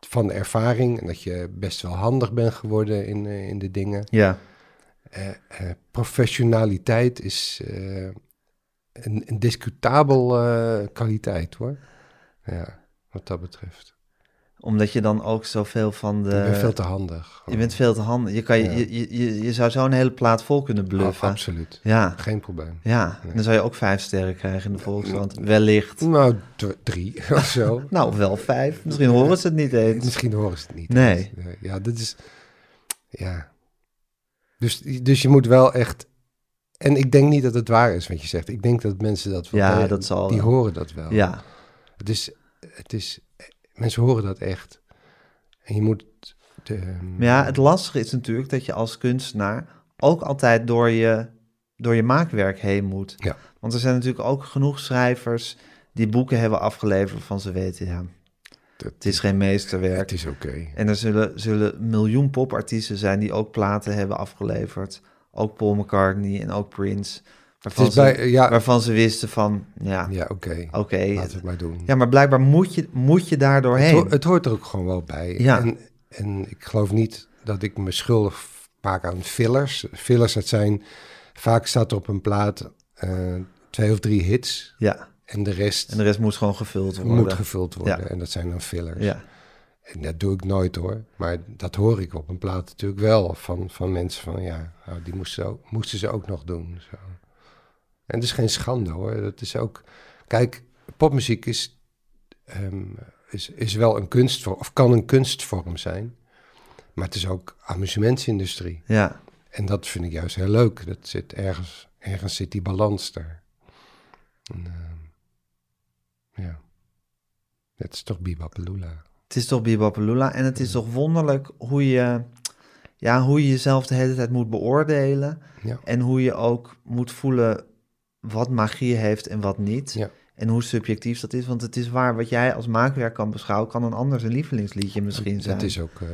van ervaring en dat je best wel handig bent geworden in, uh, in de dingen. Ja. Uh, uh, professionaliteit is een, een discutabel kwaliteit hoor. Ja. wat dat betreft omdat je dan ook zoveel van de... Je bent veel te handig. Je bent veel te handig. Je, kan, je, je, je, je zou zo'n hele plaat vol kunnen oh, bluffen. absoluut. Ja. Geen probleem. Ja, dan zou je ook vijf sterren krijgen in de Volkskrant. Wellicht. Nou, drie of zo. nou, wel vijf. Misschien horen ze het niet eens. Misschien horen ze het niet Nee. Ja, dit is... Ja. Dus, dus je moet wel echt... En ik denk niet dat het waar is wat je zegt. Ik denk dat mensen dat wel... Ja, dat zal... Die horen dat wel. Ja. Het is... Het is Mensen horen dat echt. En je moet... De, ja, het lastige is natuurlijk dat je als kunstenaar ook altijd door je, door je maakwerk heen moet. Ja. Want er zijn natuurlijk ook genoeg schrijvers die boeken hebben afgeleverd van ze weten, ja, het is geen meesterwerk. Het is oké. En er zullen, zullen miljoen popartiesten zijn die ook platen hebben afgeleverd. Ook Paul McCartney en ook Prince. Waarvan, ze, bij, ja, waarvan ze wisten van, ja, ja oké, oké. laten we het maar doen. Ja, maar blijkbaar moet je, moet je daar doorheen. Het, het hoort er ook gewoon wel bij. Ja. En, en ik geloof niet dat ik me schuldig maak aan fillers. Fillers, dat zijn, vaak staat er op een plaat uh, twee of drie hits. Ja. En de rest... En de rest moet gewoon gevuld worden. Moet gevuld worden. Ja. En dat zijn dan fillers. Ja. En dat doe ik nooit hoor. Maar dat hoor ik op een plaat natuurlijk wel. Van, van mensen van ja, nou, die moesten, ook, moesten ze ook nog doen. Zo. En het is geen schande hoor. Dat is ook. Kijk, popmuziek is, um, is, is wel een kunstvorm, of kan een kunstvorm zijn. Maar het is ook amusementsindustrie. Ja. En dat vind ik juist heel leuk. Dat zit ergens, ergens zit die balans daar. En, uh, ja. Het is toch Bibapalula. Het is toch Bibapalula. En het is toch wonderlijk hoe je, ja, hoe je jezelf de hele tijd moet beoordelen. Ja. En hoe je ook moet voelen wat magie heeft en wat niet. Ja. En hoe subjectief dat is. Want het is waar, wat jij als maakwerk kan beschouwen, kan een ander zijn lievelingsliedje misschien zijn. Dat is ook uh,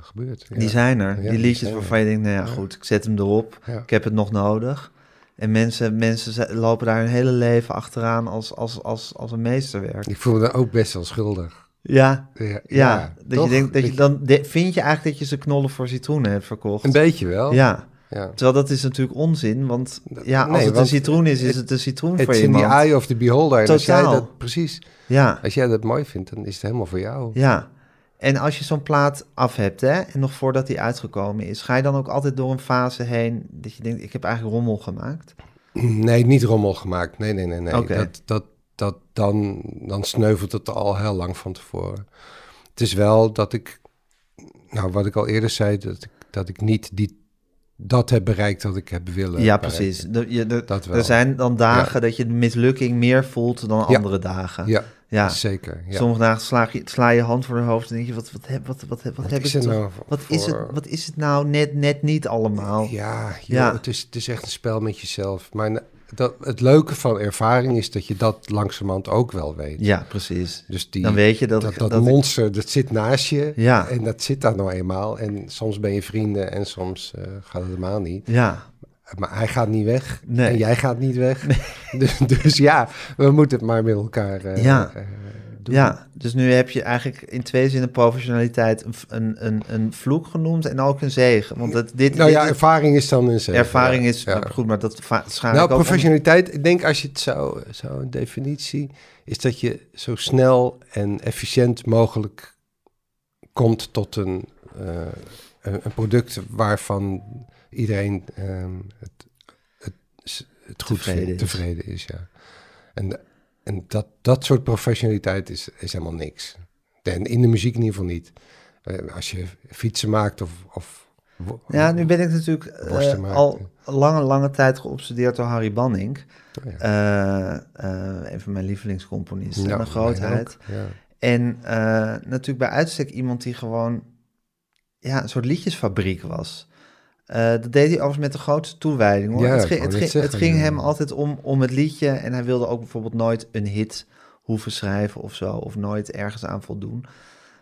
gebeurd. Die zijn er. die liedjes waarvan je denkt, nou ja, goed, ik zet hem erop. Ik heb het nog nodig. En mensen, mensen lopen daar hun hele leven achteraan als, als, als, als een meesterwerk. Ik voel me daar ook best wel schuldig. Ja, ja, ja, dat je denkt dat je dan vind je eigenlijk dat je ze knollen voor citroenen hebt verkocht. Een beetje wel. Ja. Ja. Terwijl dat is natuurlijk onzin, want ja, als het een citroen is, is het een citroen voor je. Het is in die eye of the beholder. Totaal. als jij dat, precies. Ja. Als jij dat mooi vindt, dan is het helemaal voor jou. Ja. En als je zo'n plaat af hebt, hè, en nog voordat die uitgekomen is, ga je dan ook altijd door een fase heen dat je denkt, ik heb eigenlijk rommel gemaakt? Nee, niet rommel gemaakt. Nee, nee, nee, nee. Okay. Dat, dat, dat, dan, dan sneuvelt het al heel lang van tevoren. Het is wel dat ik, nou, wat ik al eerder zei, dat ik, dat ik niet die dat heb bereikt wat ik heb willen. Ja, precies. je, dat wel. Er zijn dan dagen dat je de mislukking meer voelt dan andere dagen. Ja, ja. zeker. Ja. Sommige dagen sla je, sla je hand voor je hoofd en denk je, wat, wat, heb, wat, wat, wat, wat heb ik nou wat, is het, wat is het nou net, net niet allemaal? Ja, ja. Het, is, het is echt een spel met jezelf. Maar dat, het leuke van ervaring is dat je dat langzamerhand ook wel weet. Ja, precies. Dus die, dan weet je dat dat, dat, monster, dat zit naast je. Ja. En dat zit daar nou eenmaal. En soms ben je vrienden en soms uh, gaat het helemaal niet. Ja. Maar hij gaat niet weg. Nee. En jij gaat niet weg. Nee. Dus, dus, ja, we moeten het maar met elkaar uh, ja. Ja, dus nu heb je eigenlijk in twee zinnen professionaliteit een, een, een vloek genoemd en ook een zegen. Want dat, dit, nou ja, ervaring is dan een zegen. Ervaring is goed, maar dat schaam Nou, professionaliteit, ik denk als je het zou, zou een definitie, is dat je zo snel en efficiënt mogelijk komt tot een, uh, een, product waarvan iedereen uh, het, het, het goed tevreden, vindt, tevreden is. Ja. En en dat, dat soort professionaliteit is, is helemaal niks. En in de muziek in ieder geval niet. Eh, als je fietsen maakt of... of ja, nu ben ik natuurlijk uh, al lange, lange tijd geobsedeerd door Harry Banning. Oh, ja. uh, een van mijn lievelingscomponisten, ja, een grootheid. ja. En natuurlijk bij uitstek iemand die gewoon ja, een soort liedjesfabriek was. Uh, dat deed hij overigens met de grootste toewijding. Hoor. Ja, het ging, het ging, het ging hem altijd om, om het liedje. En hij wilde ook bijvoorbeeld nooit een hit hoeven schrijven of zo. Of nooit ergens aan voldoen.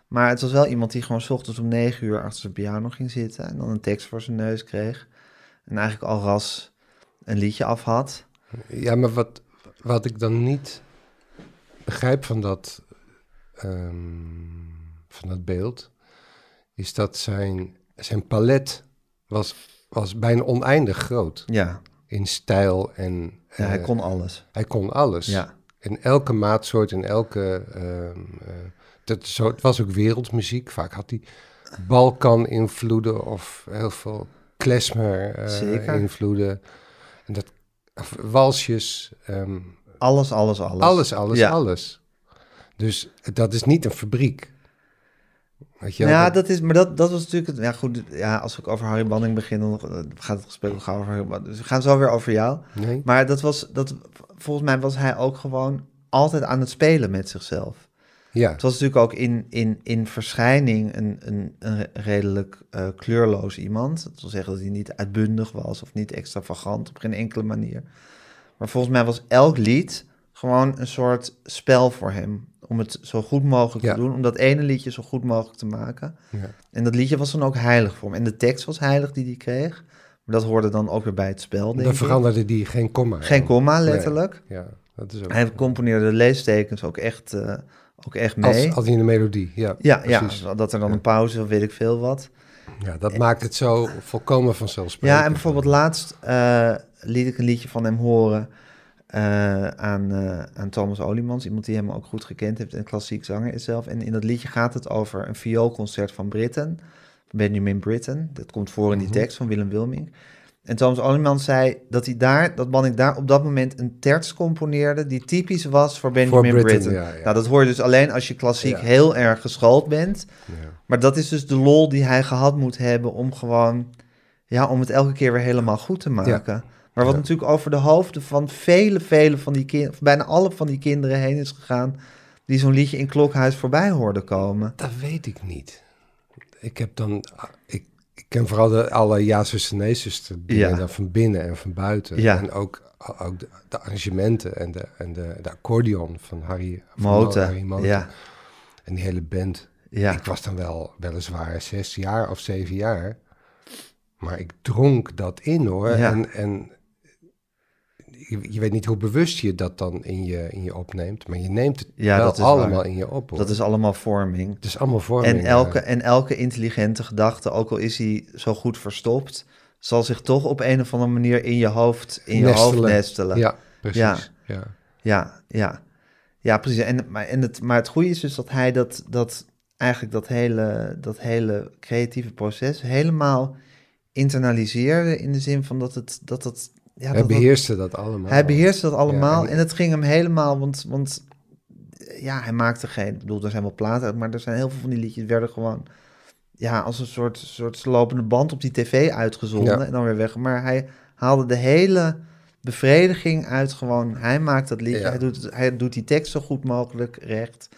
Maar het was wel iemand die gewoon s ochtends om negen uur achter zijn piano ging zitten. En dan een tekst voor zijn neus kreeg. En eigenlijk al ras een liedje af had. Ja, maar wat, wat ik dan niet begrijp van dat, um, van dat beeld... is dat zijn, zijn palet was, was bijna oneindig groot. Ja. In stijl en... Ja, hij eh, kon alles. Hij kon alles. Ja. in elke maatsoort, in elke... Uh, dat, zo, het was ook wereldmuziek. Vaak had hij Balkan-invloeden of heel veel klezmer-invloeden. en dat, walsjes. Um, alles, alles, alles. Alles, alles, alles. Dus dat is niet een fabriek. Weet je, ja, dat... is, maar dat, dat was natuurlijk... Ja, goed, ja, als we over Harry Banning beginnen, dan gaat het gesprek gaan over Harry Banning. Dus we gaan zo weer over jou. Nee. Maar dat was, dat, volgens mij was hij ook gewoon altijd aan het spelen met zichzelf. Ja. Het was natuurlijk ook in, in, in verschijning een, een, een redelijk uh, kleurloos iemand. Dat wil zeggen dat hij niet uitbundig was of niet extravagant op geen enkele manier. Maar volgens mij was elk lied gewoon een soort spel voor hem. Om het zo goed mogelijk te doen. Om dat ene liedje zo goed mogelijk te maken. Ja. En dat liedje was dan ook heilig voor hem. En de tekst was heilig die hij kreeg. Maar dat hoorde dan ook weer bij het spel, denk Dan veranderde die geen komma. Geen komma, letterlijk. Ja, dat is ook... Hij componeerde de leestekens ook echt, uh, ook echt mee. Als, als in de melodie, ja. Ja, ja dat er dan een pauze of weet ik veel wat. Ja, dat maakt het zo volkomen vanzelfsprekend. Ja, en bijvoorbeeld laatst uh, liet ik een liedje van hem horen uh, aan, uh, aan Thomas Olimans, iemand die hem ook goed gekend heeft en klassiek zanger is zelf. En in dat liedje gaat het over een vioolconcert van Britten, Benjamin Britten. Dat komt voor in die mhm. tekst van Willem Wilming. En Thomas Olimans zei dat hij daar, dat man ik daar op dat moment een terts componeerde die typisch was voor Benjamin Britten. Ja, Nou, dat hoor je dus alleen als je klassiek heel erg geschoold bent. Maar dat is dus de lol die hij gehad moet hebben om gewoon, ja, om het elke keer weer helemaal goed te maken. Maar wat natuurlijk over de hoofden van vele, vele van die kinderen, bijna alle van die kinderen heen is gegaan, die zo'n liedje in Klokhuis voorbij hoorden komen. Dat weet ik niet. Ik heb dan, ik, ik ken vooral de, alle ja zuster, nee zuster dingen ja. van binnen en van buiten. Ja. En ook, ook de, de, arrangementen en, de, en de, de accordeon van Harry Moten. Ja. En die hele band. Ja. Ik was dan wel weliswaar zes jaar of zeven jaar. Maar ik dronk dat in hoor. Ja. En, en je, weet niet hoe bewust je dat dan in je, in je opneemt, maar je neemt het ja, wel allemaal in je op. Hoor. Dat is allemaal vorming. Het is allemaal vorming. En elke, en elke intelligente gedachte, ook al is hij zo goed verstopt, zal zich toch op een of andere manier in je hoofd, in je hoofd nestelen. Ja, precies. Ja, ja, ja. ja. ja precies. En, maar, en het, maar het goede is dus dat hij dat, dat eigenlijk dat hele, dat hele creatieve proces helemaal internaliseerde in de zin van dat het, dat het ja, hij beheerste dat, allemaal. Hij beheerste dat allemaal en, het ging hem helemaal, want, want ja, hij maakte geen, ik bedoel, er zijn wel platen uit, maar er zijn heel veel van die liedjes werden gewoon ja, als een soort, soort lopende band op die tv uitgezonden en dan weer weg. Maar hij haalde de hele bevrediging uit gewoon, hij maakt dat liedje, hij, doet, hij doet die tekst zo goed mogelijk recht.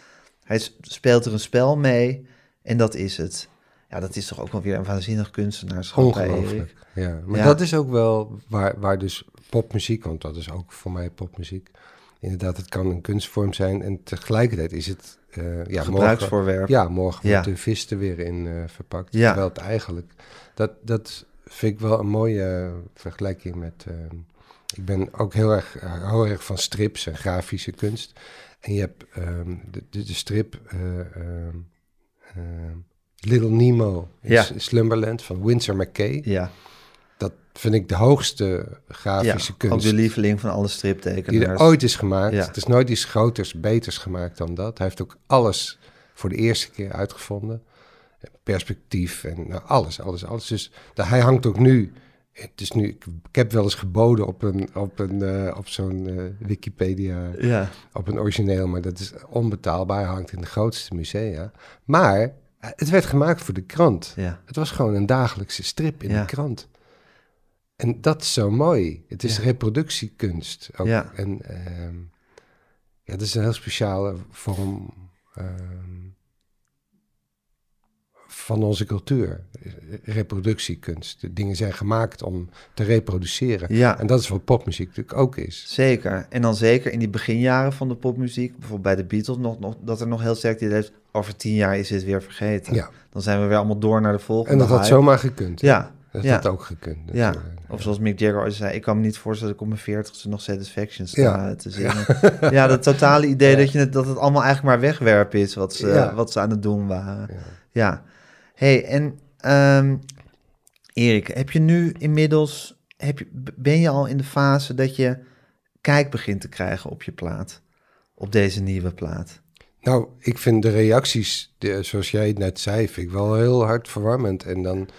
Hij speelt er een spel mee en dat is het. Ja, dat is toch ook wel weer een waanzinnig kunstenaarschap. Ongelooflijk. Ja, maar dat is ook wel waar, waar dus popmuziek, want dat is ook voor mij popmuziek. Inderdaad, het kan een kunstvorm zijn en tegelijkertijd is het uh, ja, gebruiksvoorwerp. Morgen, ja, morgen wordt de vis er weer in uh, verpakt. Ja. Terwijl het eigenlijk, dat, dat vind ik wel een mooie vergelijking met. Uh, ik ben ook heel erg, heel erg van strips en grafische kunst. En je hebt um, de, de, de, strip. Ehm, ehm, Little Nemo in Slumberland van Winsor McKay. Ja. Dat vind ik de hoogste grafische ja, kunst. Ook de lieveling van alle striptekenaars. Die er ooit is gemaakt. Ja. Het is nooit iets groters, beters gemaakt dan dat. Hij heeft ook alles voor de eerste keer uitgevonden. Perspectief en nou, alles, alles, alles. Dus hij hangt ook nu het is nu, ik, heb wel eens geboden op, een, op, een, uh, op zo'n uh, Wikipedia, ja. op een origineel, maar dat is onbetaalbaar, hangt in de grootste musea. Maar het werd gemaakt voor de krant. Ja. Het was gewoon een dagelijkse strip in de krant. En dat is zo mooi. Het is reproductiekunst. Ook. Ja. En uh, ja, dat is een heel speciale vorm uh, van onze cultuur. Reproductiekunst. De dingen zijn gemaakt om te reproduceren. Ja. En dat is wat popmuziek natuurlijk ook is. Zeker. En dan zeker in die beginjaren van de popmuziek, bijvoorbeeld bij de Beatles, nog, nog, dat er nog heel sterk die heeft, over tien jaar is het weer vergeten. Ja. Dan zijn we weer allemaal door naar de volgende. En dat had zomaar gekund. Ja. Dat ja. had ook gekund. Ja. Of zoals Mick Jagger ooit zei, ik kan me niet voorstellen dat ik op mijn veertigste nog Satisfaction sta ja. te zingen. Ja, ja dat totale idee dat, je het, dat het allemaal eigenlijk maar wegwerpen is wat ze, wat ze aan het doen waren. Ja hey, en um, Erik, heb je nu inmiddels, heb je, ben je al in de fase dat je kijk begint te krijgen op je plaat? op deze nieuwe plaat? Nou, ik vind de reacties, de, zoals jij het net zei, vind ik wel heel hartverwarmend. En, dan,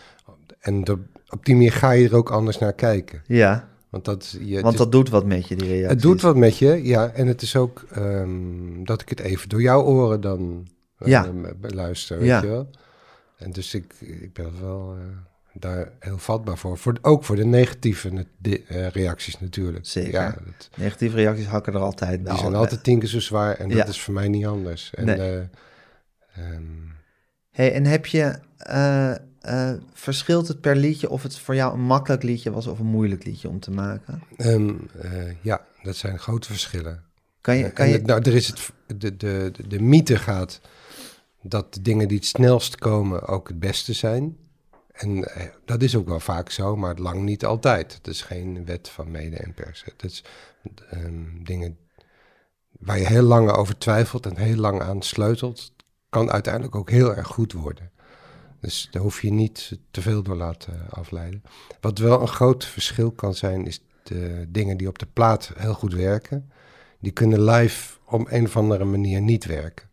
en de, op die manier ga je er ook anders naar kijken. Ja. Want, dat, je, Want dat doet wat met je, die reacties. Het doet wat met je, ja. En het is ook ehm, dat ik het even door jouw oren dan uh, ja. beluister, weet ja. je wel. En dus ik, ik ben wel... Uh, daar heel vatbaar voor. voor ook voor de negatieve uh, reacties natuurlijk. Zeker. Ja, negatieve reacties hakken er altijd bij. Die zijn altijd tien keer zo zwaar en dat is voor mij niet anders. En, nee. uh, um... hey, en heb je... Uh, verschilt het per liedje of het voor jou een makkelijk liedje was of een moeilijk liedje om te maken? Um, ja, dat zijn grote verschillen. Kan je, kan je... nou, er is het, de, de, de, de mythe gaat dat de dingen die het snelst komen ook het beste zijn. En eh, dat is ook wel vaak zo, maar lang niet altijd. Het is geen wet van mede en persen. Het is um, dingen waar je heel lang over twijfelt en heel lang aan sleutelt, kan uiteindelijk ook heel erg goed worden. Dus daar hoef je niet te veel door laten afleiden. Wat wel een groot verschil kan zijn, is de dingen die op de plaat heel goed werken. Die kunnen live op een of andere manier niet werken.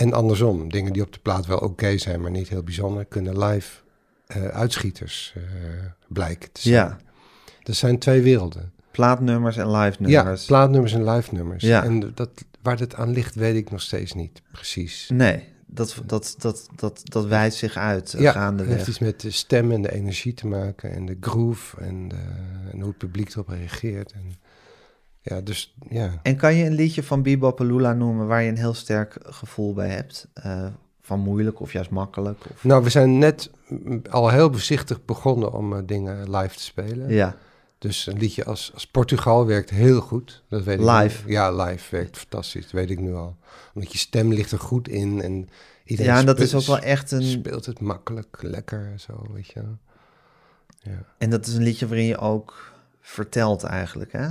En andersom, dingen die op de plaat wel oké zijn, maar niet heel bijzonder, kunnen live uh, uitschieters uh, blijken te zijn. Ja. Dat zijn twee werelden. Plaatnummers en live nummers. Ja, plaatnummers en live nummers. Ja. En dat, waar dat aan ligt, weet ik nog steeds niet precies. Nee, dat, dat, dat, dat, dat wijdt zich uit uh, ja, gaandeweg. het heeft iets met de stem en de energie te maken en de groove en, de, en hoe het publiek erop reageert. En, ja, dus, ja. En kan je een liedje van Bebop noemen waar je een heel sterk gevoel bij hebt? Uh, van moeilijk of juist makkelijk? Of... Nou, we zijn net al heel voorzichtig begonnen om uh, dingen live te spelen. Ja. Dus een liedje als, als Portugal werkt heel goed. Dat weet live? Ik ja, live werkt fantastisch. Dat weet ik nu al. Omdat je stem ligt er goed in en iedereen Ja, en dat is ook wel echt een... Speelt het makkelijk, lekker, zo, weet je. Ja. En dat is een liedje waarin je ook vertelt eigenlijk, hè?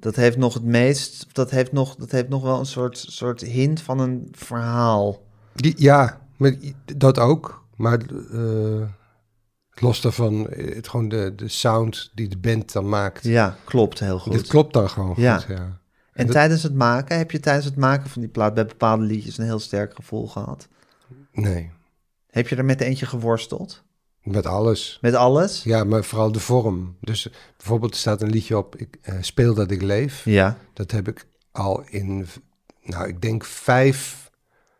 Dat heeft nog het meest... Dat heeft nog, dat heeft nog wel een soort, soort hint van een verhaal. Die, ja, dat ook. Maar uh, los daarvan, het, gewoon de, de sound die de band dan maakt. Ja, klopt heel goed. Het klopt dan gewoon ja. goed, ja. En, tijdens het maken, heb je tijdens het maken van die plaat bij bepaalde liedjes een heel sterk gevoel gehad? Nee. Heb je er met eentje geworsteld? Met alles. Met alles? Ja, maar vooral de vorm. Dus bijvoorbeeld er staat een liedje op, ik uh, speel dat ik leef. Ja. Dat heb ik al in, nou ik denk vijf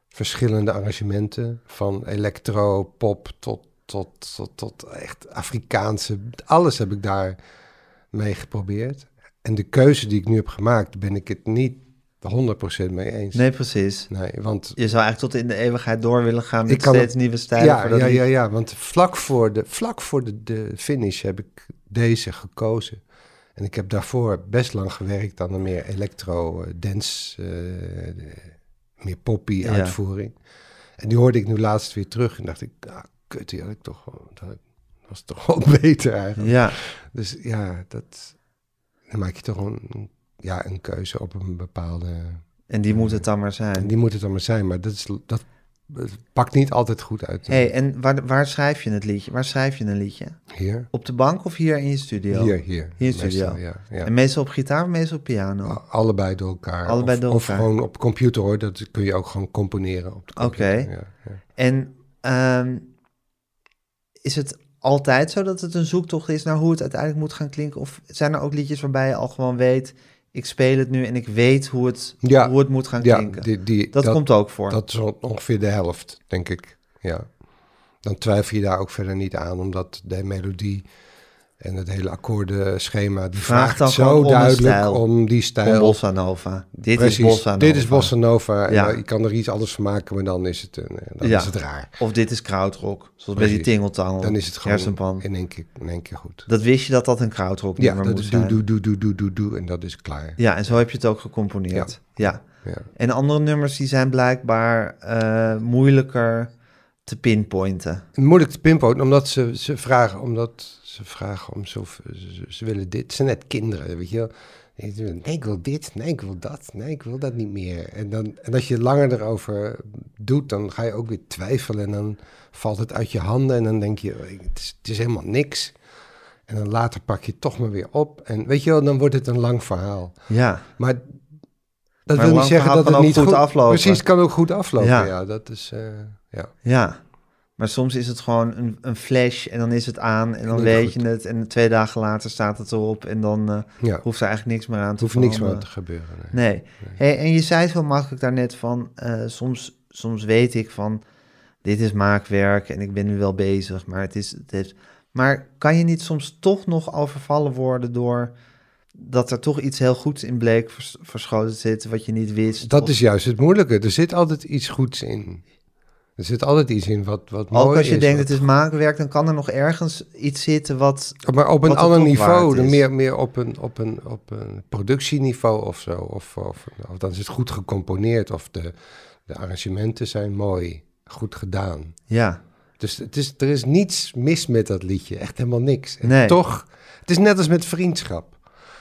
verschillende arrangementen. Van electro, pop tot, tot, tot, tot echt Afrikaanse. Alles heb ik daar mee geprobeerd. En de keuze die ik nu heb gemaakt, ben ik het niet 100% mee eens. Nee, precies. Nee, want... Je zou eigenlijk tot in de eeuwigheid door willen gaan met steeds nieuwe stijlen. Ja, ja, ja, ja, want vlak voor, de, vlak voor de, de finish heb ik deze gekozen. En ik heb daarvoor best lang gewerkt aan een meer electro-dance... Uh, meer poppy uitvoering. En die hoorde ik nu laatst weer terug en dacht ik, ah, kut, die had ik toch dat was toch wel beter eigenlijk. Ja. Dus ja, dat, dan maak je toch een, ja, een keuze op een bepaalde... En die moet het dan maar zijn. Die moet het dan maar zijn, maar dat, is, dat pakt niet altijd goed uit. hey, en waar, waar schrijf je het liedje? Waar schrijf je een liedje? Hier. Op de bank of hier in je studio? Hier, hier. Hier in je studio. ja, ja. En meestal op gitaar of meestal op piano? Allebei door elkaar. Allebei of, door elkaar. Of gewoon op computer hoor, dat kun je ook gewoon componeren op de computer. Oké. En um, is het altijd zo dat het een zoektocht is naar hoe het uiteindelijk moet gaan klinken? Of zijn er ook liedjes waarbij je al gewoon weet ik speel het nu en ik weet hoe het, ja, hoe het moet gaan klinken. Die, die, dat, komt ook voor. Dat is ongeveer de helft, denk ik. Ja. Dan twijfel je daar ook verder niet aan, omdat de melodie en het hele akkoordenschema, die vraagt, vraagt zo duidelijk om die stijl. Om bossa nova. Dit is bossa nova. Dit is bossa nova. Ja. je kan er iets anders van maken, maar dan is het, een, eh, dan ja. is het raar. Of dit is krautrock, zoals bij die tingeltangel. Dan is het gewoon in één, keer, in één keer goed. Dat wist je dat dat een krautrock ja, dat is doe, doe, doe, doe, doe, doe, doe, en dat is klaar. Ja, en zo heb je het ook gecomponeerd. Ja. ja. En andere nummers die zijn blijkbaar uh, moeilijker te pinpointen. Moeilijk te pinpointen, omdat ze, ze vragen, omdat ze vragen om zo, ze, ze, willen dit. Ze zijn net kinderen, weet je wel. Nee, ik wil dit, nee, ik wil dat, nee, ik wil dat niet meer. En, dan, en als je langer erover doet, dan ga je ook weer twijfelen en dan valt het uit je handen en dan denk je, het is, het is helemaal niks. En dan later pak je het toch maar weer op. En weet je wel, dan wordt het een lang verhaal. Ja. Maar Dat Maar wil niet zeggen dat het niet goed, aflopen. Precies, kan ook goed aflopen. Ja. Ja, dat is. eh, ja. Ja, maar soms is het gewoon een, een flash en dan is het aan en dan weet goed. je het. En twee dagen later staat het erop en dan eh, ja. hoeft er eigenlijk niks meer aan te hoeft niks meer te gebeuren. nee. Nee. Hey, en je zei het heel makkelijk daarnet van, eh, soms, soms weet ik van, dit is maakwerk en ik ben nu wel bezig, maar het is, het heeft... Maar kan je niet soms toch nog overvallen worden door dat er toch iets heel goeds in bleek vers- verschoten te zitten wat je niet wist? Dat Of- is juist het moeilijke. Er zit altijd iets goeds in. Er zit altijd iets in wat, wat mooi Ook als je is. denkt het is maakwerk, dan kan er nog ergens iets zitten wat... Maar op een ander niveau, meer, meer op, een, op, een, op een productieniveau of zo. Of, of, of dan is het goed gecomponeerd of de, de arrangementen zijn mooi, goed gedaan. Ja, Dus het is, er is niets mis met dat liedje, echt helemaal niks. En Nee. toch, het is net als met vriendschap.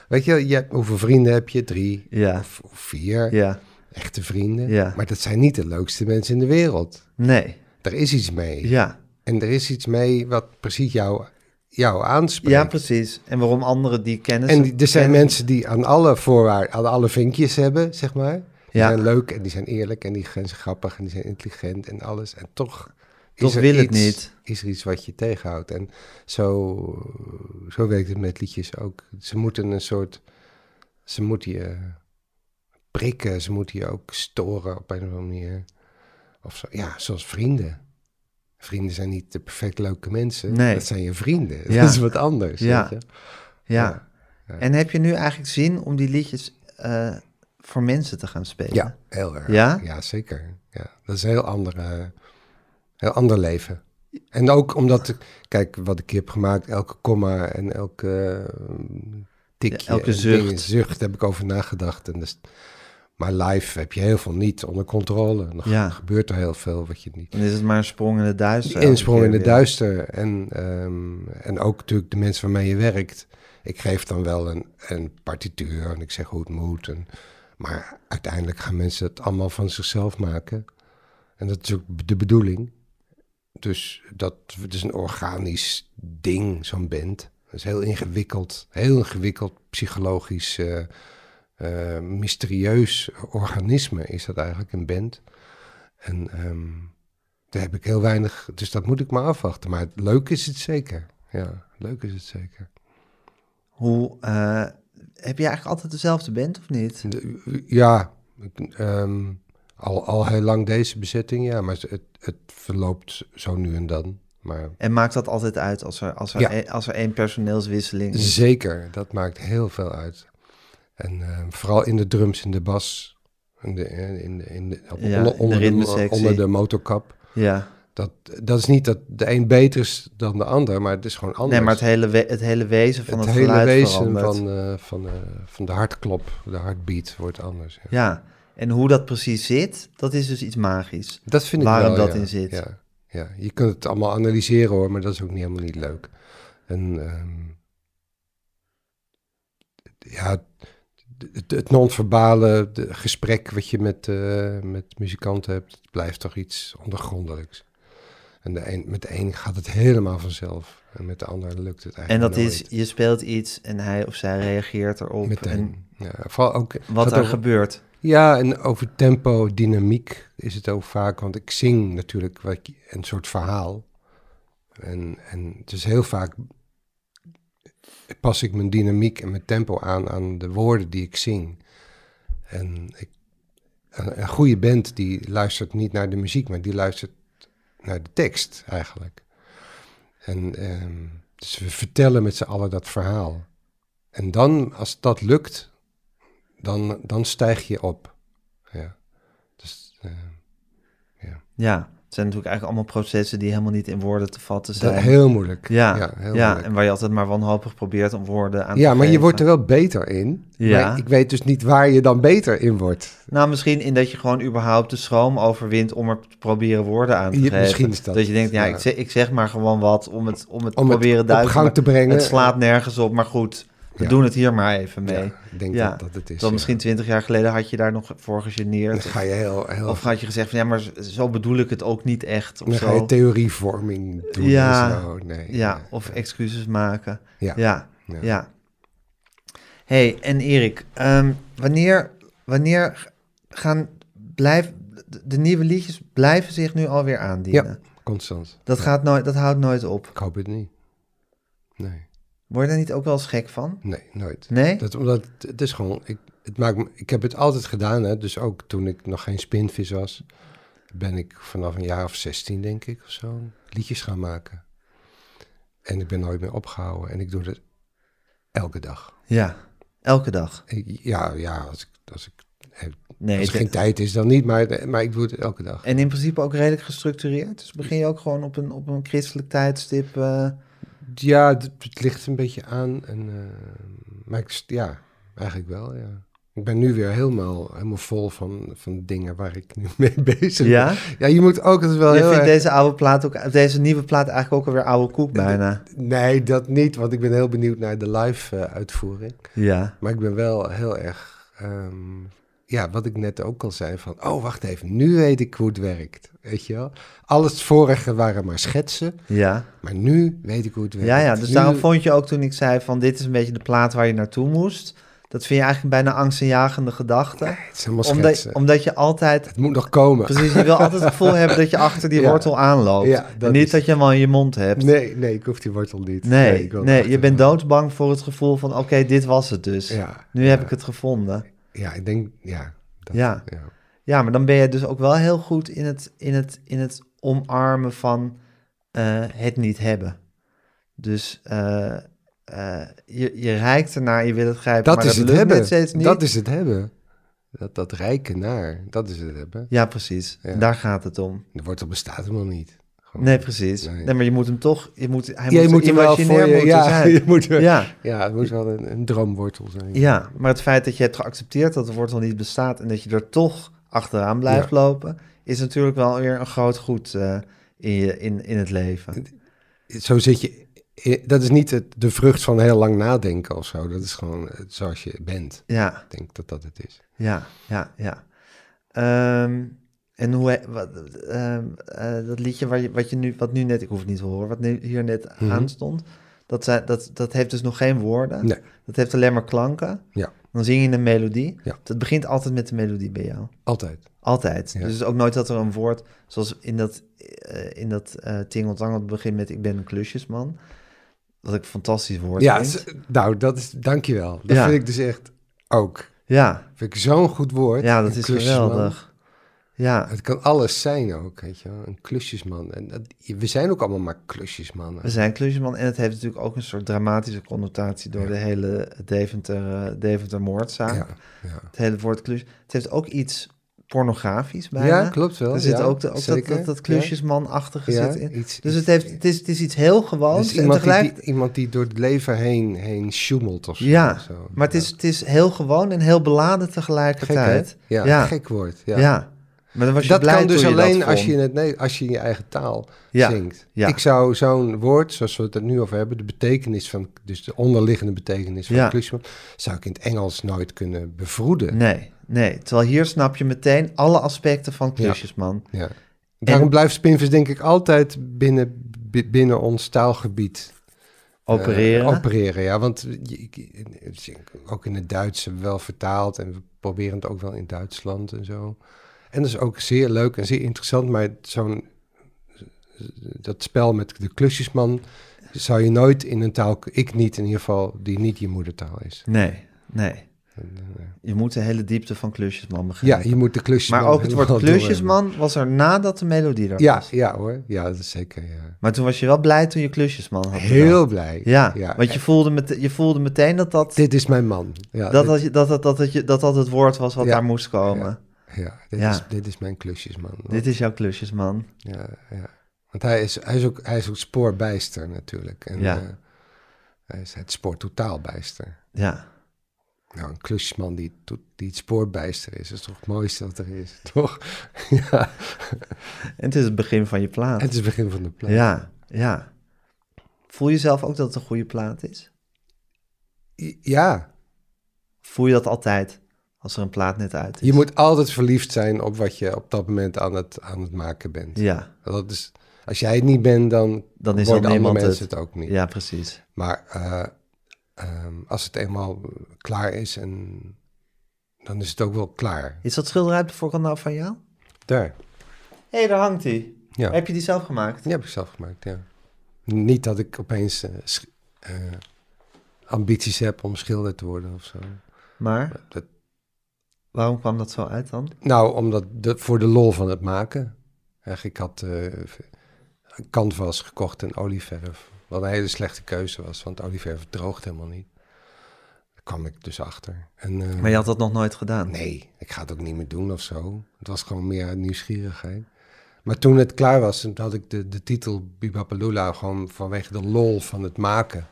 Weet je, je hoeveel vrienden heb je? Drie ja, of, of vier ja. Echte vrienden. Ja. Maar dat zijn niet de leukste mensen in de wereld. Nee, Er is iets mee. ja. En er is iets mee wat precies jou, jou aanspreekt. Ja, precies. En waarom anderen die kennis... En die- er zijn kennen- mensen die aan alle voorwaarden, aan alle vinkjes hebben, zeg maar. Die Ja. zijn leuk en die zijn eerlijk en die zijn grappig en die zijn intelligent en alles. En toch, Toch is er wil het iets, niet. Is er iets wat je tegenhoudt. En zo, zo werkt het met liedjes ook. Ze moeten een soort, ze moeten je prikken, ze moeten je ook storen op een of andere manier. Of zo, ja, zoals vrienden. Vrienden zijn niet de perfect leuke mensen. Nee. Dat zijn je vrienden. Ja. Dat is wat anders. Ja. weet je? Ja. Ja. En heb je nu eigenlijk zin om die liedjes eh, voor mensen te gaan spelen? Ja, heel erg. Ja? Ja, zeker. Ja, dat is een heel, andere, heel ander leven. En ook omdat, kijk, wat ik heb gemaakt, elke komma en elke eh, tikje, Ja, elke zucht. dingen, zucht heb ik over nagedacht. En dus, maar live heb je heel veel niet onder controle. Dan Ja. gebeurt er heel veel wat je niet... Dan is het maar een sprong in het duister. Die elke insprong in weer. duister. En, ehm, en ook natuurlijk de mensen waarmee je werkt. Ik geef dan wel een, een partituur en ik zeg hoe het moet. En, maar uiteindelijk gaan mensen het allemaal van zichzelf maken. En dat is ook de bedoeling. Dus dat het is een organisch ding, zo'n band. Dat is heel ingewikkeld, heel ingewikkeld psychologisch, eh, eh, mysterieus organisme is dat eigenlijk, een band. En ehm, daar heb ik heel weinig, dus dat moet ik maar afwachten. Maar leuk is het zeker. Ja, leuk is het zeker. Hoe, eh, heb je eigenlijk altijd dezelfde band of niet? De- ja, ehm, al, al heel lang deze bezetting, ja, maar het, het verloopt zo nu en dan. Maar En maakt dat altijd uit als er, als er, Ja. een- als er één personeelswisseling is? zeker, dat maakt heel veel uit. En ehm, vooral in de drums, in de bas, in de, in de, in de, op- Ja, onder, in de onder, motorkap. Ja. Dat, dat is niet dat de een beter is dan de ander, maar het is gewoon anders. Nee, maar het hele, we- het hele wezen van het, het hele wezen verandert. van, eh, van, eh, van de hartklop, de hartbeat wordt anders. Ja. Ja, en hoe dat precies zit, dat is dus iets magisch. Dat vind ik Waarom wel, dat ja. in zit. Ja, ja, je kunt het allemaal analyseren hoor, maar dat is ook niet helemaal niet leuk. En ehm, ja, het, het non-verbale gesprek wat je met, eh, met muzikanten hebt, het blijft toch iets ondergrondelijks. En de een, met de een gaat het helemaal vanzelf. En met de ander lukt het En eigenlijk dat is, je speelt iets en hij of zij reageert erop. En Meteen. Ja, vooral ook, wat er over- gebeurt. Ja, en over tempo, dynamiek is het ook vaak. Want ik zing natuurlijk wat, een soort verhaal. En, en het is heel vaak pas ik mijn dynamiek en mijn tempo aan aan de woorden die ik zing. En ik, een, goede band die luistert niet naar de muziek, maar die luistert naar de tekst eigenlijk. En ehm, dus we vertellen met z'n allen dat verhaal. En dan, als dat lukt, dan, dan stijg je op. Ja. Dus, eh, Ja, het zijn natuurlijk eigenlijk allemaal processen die helemaal niet in woorden te vatten dat, zijn. heel moeilijk. ja, ja, ja, moeilijk. en waar je altijd maar wanhopig probeert om woorden aan te Ja, maar je wordt er wel beter in. Ja. Maar ik weet dus niet waar je dan beter in wordt. Nou, misschien in dat je gewoon überhaupt de schroom overwint om er te proberen woorden aan te Je- geven. misschien is dat je denkt, ja, ja. Ik, zeg, ik zeg maar gewoon wat om het, om het Om het proberen op duidelijk gang te brengen. Het slaat nergens op, maar goed, we Ja. doen het hier maar even mee. Ja, ik denk Ja. dat dat het is. Dan misschien twintig jaar geleden had je daar nog voor Dan gegeneerd. ga je heel, heel Of had je gezegd van, ja, maar zo bedoel ik het ook niet echt. Of dan ga je theorievorming doen Ja. zo. Nee, Ja, of excuses maken. Ja. Ja, Ja. ja. hey, en Erik, ehm, wanneer, wanneer gaan blijf, de, nieuwe liedjes blijven zich nu alweer aandienen. Ja, constant. Dat, gaat nooit, dat houdt nooit op. Ik hoop het niet. Nee. Word je daar niet ook wel eens gek van? Nee, nooit. Nee? Dat, omdat het is gewoon, ik, het maakt me, ik heb het altijd gedaan, hè, dus ook toen ik nog geen spinvis was, ben ik vanaf een jaar of 16, denk ik, of zo, liedjes gaan maken. En ik ben nooit meer opgehouden en ik doe het elke dag. Ja, elke dag? ja, ja, als ik, als ik Nee, als er geen tijd is, dan niet, maar, maar ik doe het elke dag. En in principe ook redelijk gestructureerd? Dus begin je ook gewoon op een, op een christelijk tijdstip? Uh... Ja, het, het, ligt een beetje aan. En, uh, maar ik, ja, eigenlijk wel, ja. Ik ben nu weer helemaal, helemaal vol van, van dingen waar ik nu mee bezig ben. Ja? Ja, je moet ook het wel je vindt deze oude plaat ook, deze nieuwe plaat eigenlijk ook alweer oude koek bijna? Nee, dat niet, want ik ben heel benieuwd naar de live uh, uitvoering. Ja. Maar ik ben wel heel erg um, ja, wat ik net ook al zei, van, oh, wacht even, nu weet ik hoe het werkt, weet je wel. Alles vorige waren maar schetsen, ja. maar nu weet ik hoe het werkt. Ja, ja, dus daarom vond je ook toen ik zei van, dit is een beetje de plaat waar je naartoe moest... Dat vind je eigenlijk bijna angstaanjagende gedachten. Nee, het is helemaal omdat, omdat je altijd... Het moet nog komen. Precies, je wil altijd het gevoel hebben dat je achter die wortel aanloopt. Ja, dat niet dat je hem al in je mond hebt. Nee, nee, ik hoef die wortel niet. Nee, nee, nee je bent doodsbang voor het gevoel van... oké, dit was het dus. Ja, nu heb ik het gevonden. Ja, ik denk, ja. Dat, ja. ja. Ja. maar dan ben je dus ook wel heel goed in het, in het, in het omarmen van uh, het niet hebben. Dus uh, uh, je, je reikt ernaar, je wil het grijpen, dat maar is dat het hebben. Dat is het hebben. Dat, dat rijken naar, dat is het hebben. Ja, precies. Ja. Daar gaat het om. De wortel bestaat helemaal niet. Nee, precies. Nee. maar je moet hem toch, je moet, hij ja, moet, je moet hem wel voor je, ja, zijn. Je moet, ja. ja, het moet wel een, een, droomwortel zijn. Ja, maar het feit dat je hebt geaccepteerd dat de wortel niet bestaat en dat je er toch achteraan blijft lopen, is natuurlijk wel weer een groot goed uh, in, je, in, in het leven. Zo zit je, dat is niet het, de vrucht van heel lang nadenken of zo. Dat is gewoon zoals je bent. Ja. Ik denk dat dat het is. Ja, ja, ja. Um, en hoe, wat, uh, uh, dat liedje waar je, wat je nu, wat nu net, ik hoef het niet te horen, wat nu hier net mm -hmm. aanstond, dat, dat, dat heeft dus nog geen woorden. Nee. Dat heeft alleen maar klanken. Ja. Dan zing je een melodie. Ja. Dat begint altijd met de melodie bij jou. Altijd. Altijd. Ja. Dus ook nooit dat er een woord, zoals in dat, uh, in dat uh, Tingeltangel begint met ik ben een klusjesman. Dat ik een fantastisch woord ja, Nou, dat is, dankjewel. Dat ja. vind ik dus echt ook. Ja. Vind ik zo'n goed woord. Ja, dat is geweldig. Ja. Het kan alles zijn ook, weet je wel. Een klusjesman. En dat, we zijn ook allemaal maar klusjesmannen. We zijn klusjesman en het heeft natuurlijk ook een soort dramatische connotatie door Ja. de hele Deventer, uh, Deventer moordzaak. Ja, ja. Het hele woord klus. Het heeft ook iets pornografisch bijna. Ja, klopt wel. Er zit ook, de, ook dat, dat, dat klusjesman-achtige zit in. iets- dus het, heeft, het, is, het is iets heel gewoons. Dus en tegelijk, die- iemand die door het leven heen, heen sjoemelt of zo. ja, zo. maar het is, het is heel gewoon en heel beladen Gek, tegelijkertijd. Ja, Ja. gek woord. Ja. Ja. Maar dan was je dat blij kan dus je alleen als je, in het, als je in je eigen taal Ja, zingt. ja. Ik zou zo'n woord, zoals we het er nu over hebben, de betekenis van, dus de onderliggende betekenis van Ja. klusjesman, zou ik in het Engels nooit kunnen bevroeden. Nee, nee. Terwijl hier snap je meteen alle aspecten van klusjesman. Ja. Daarom blijft Spinvis denk ik altijd binnen, bi- binnen ons taalgebied eh, Opereren. opereren, ja. Want ook in het Duits wel vertaald en we proberen het ook wel in Duitsland en zo. En dat is ook zeer leuk en zeer interessant, maar zo'n dat spel met de klusjesman zou je nooit in een taal, ik niet in ieder geval, die niet je moedertaal is. Nee, nee. Eh, Je moet de hele diepte van klusjesman ja, begrijpen. je moet de klusjesman maar ook het woord klusjesman was er nadat de melodie er Ja, was. ja hoor, ja, dat is zeker, ja. Maar toen was je wel blij toen je klusjesman had gedaan. Heel blij. Ja, ja. want je voelde, met, je voelde meteen dat dat, Dit is mijn man. Ja, dat, dit- dat, je- dat, dat, dat, dat, dat, dat het woord was wat Ja, daar moest komen. Ja, dit, Ja. Is, dit is mijn klusjesman. Dit is jouw klusjesman. Ja, ja. Want hij is, hij is, ook, hij is ook spoorbijster natuurlijk. En, Ja. eh, hij is het spoor totaal bijster. Ja. Nou, een klusjesman die, die het spoorbijster is, is toch het mooiste wat er is, toch? ja, En het is het begin van je plaat. het is het begin van de plaat. Ja, ja. Voel je zelf ook dat het een goede plaat is? Ja, Voel je dat altijd als er een plaat net uit is? je moet altijd verliefd zijn op wat je op dat moment aan het, aan het maken bent. Ja, Dat is, als jij het niet bent, dan, dan is worden andere mensen het. het. ook niet. Ja, precies. Maar eh, ehm, als het eenmaal klaar is en dan is het ook wel klaar. Is dat schilderij op de voorkant nou van jou? Daar. Hé, hey, daar hangt hij. Ja. Heb je die zelf gemaakt? Die heb ik zelf gemaakt, ja. Niet dat ik opeens uh, uh, ambities heb om schilder te worden of zo. Maar? Dat... Waarom kwam dat zo uit dan? Nou, omdat de, voor de lol van het maken. Ik had uh, een canvas gekocht en olieverf. Wat een hele slechte keuze was, want olieverf droogt helemaal niet. Daar kwam ik dus achter. En, uh, maar je had dat nog nooit gedaan? Nee, ik ga het ook niet meer doen of zo. Het was gewoon meer nieuwsgierigheid. Maar toen het klaar was, had ik de, de titel Bibapalula gewoon vanwege de lol van het maken.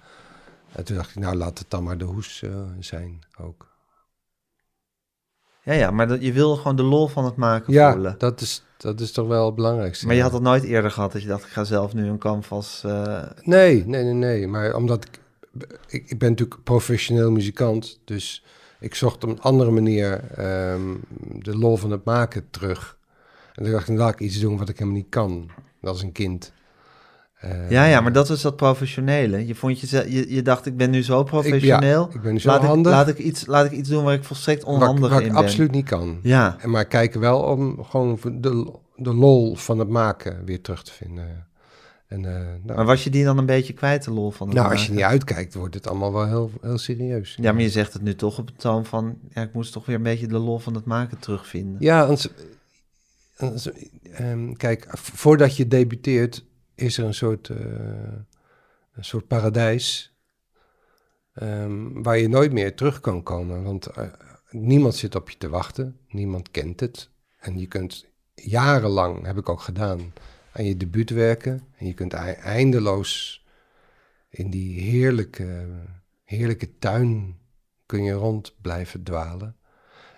En toen dacht ik, nou laat het dan maar de hoes uh, zijn ook. Ja, ja, maar dat, je wil gewoon de lol van het maken ja, voelen. dat is, dat is toch wel het belangrijkste. Maar je had dat nooit eerder gehad, dat je dacht, ik ga zelf nu een canvas... Uh... Nee, nee, nee, nee. Maar omdat ik, ik, ik ben natuurlijk professioneel muzikant, dus ik zocht op een andere manier um, de lol van het maken terug. En toen dacht ik, laat ik iets doen wat ik helemaal niet kan, als een kind. Uh, ja, ja, maar dat was dat professionele. Je, vond je, je, je dacht, ik ben nu zo professioneel. Ik, ja, ik ben nu zo laat handig. Ik, laat, ik iets, laat ik iets doen waar ik volstrekt onhandig waar, in ik ben. absoluut niet kan. Ja. En maar kijken wel om gewoon de, de lol van het maken weer terug te vinden. En, uh, nou, maar was je die dan een beetje kwijt, de lol van het Nou, maken? als je niet uitkijkt, wordt het allemaal wel heel, heel serieus. Ja, maar je zegt het nu toch op het toon van... Ja, ik moest toch weer een beetje de lol van het maken terugvinden. Ja, anders, um, kijk, voordat je debuteert, is er een soort, uh, een soort paradijs um, waar je nooit meer terug kan komen. Want uh, niemand zit op je te wachten, niemand kent het. En je kunt jarenlang, heb ik ook gedaan, aan je debuut werken. En je kunt eindeloos in die heerlijke, heerlijke tuin kun je rond blijven dwalen.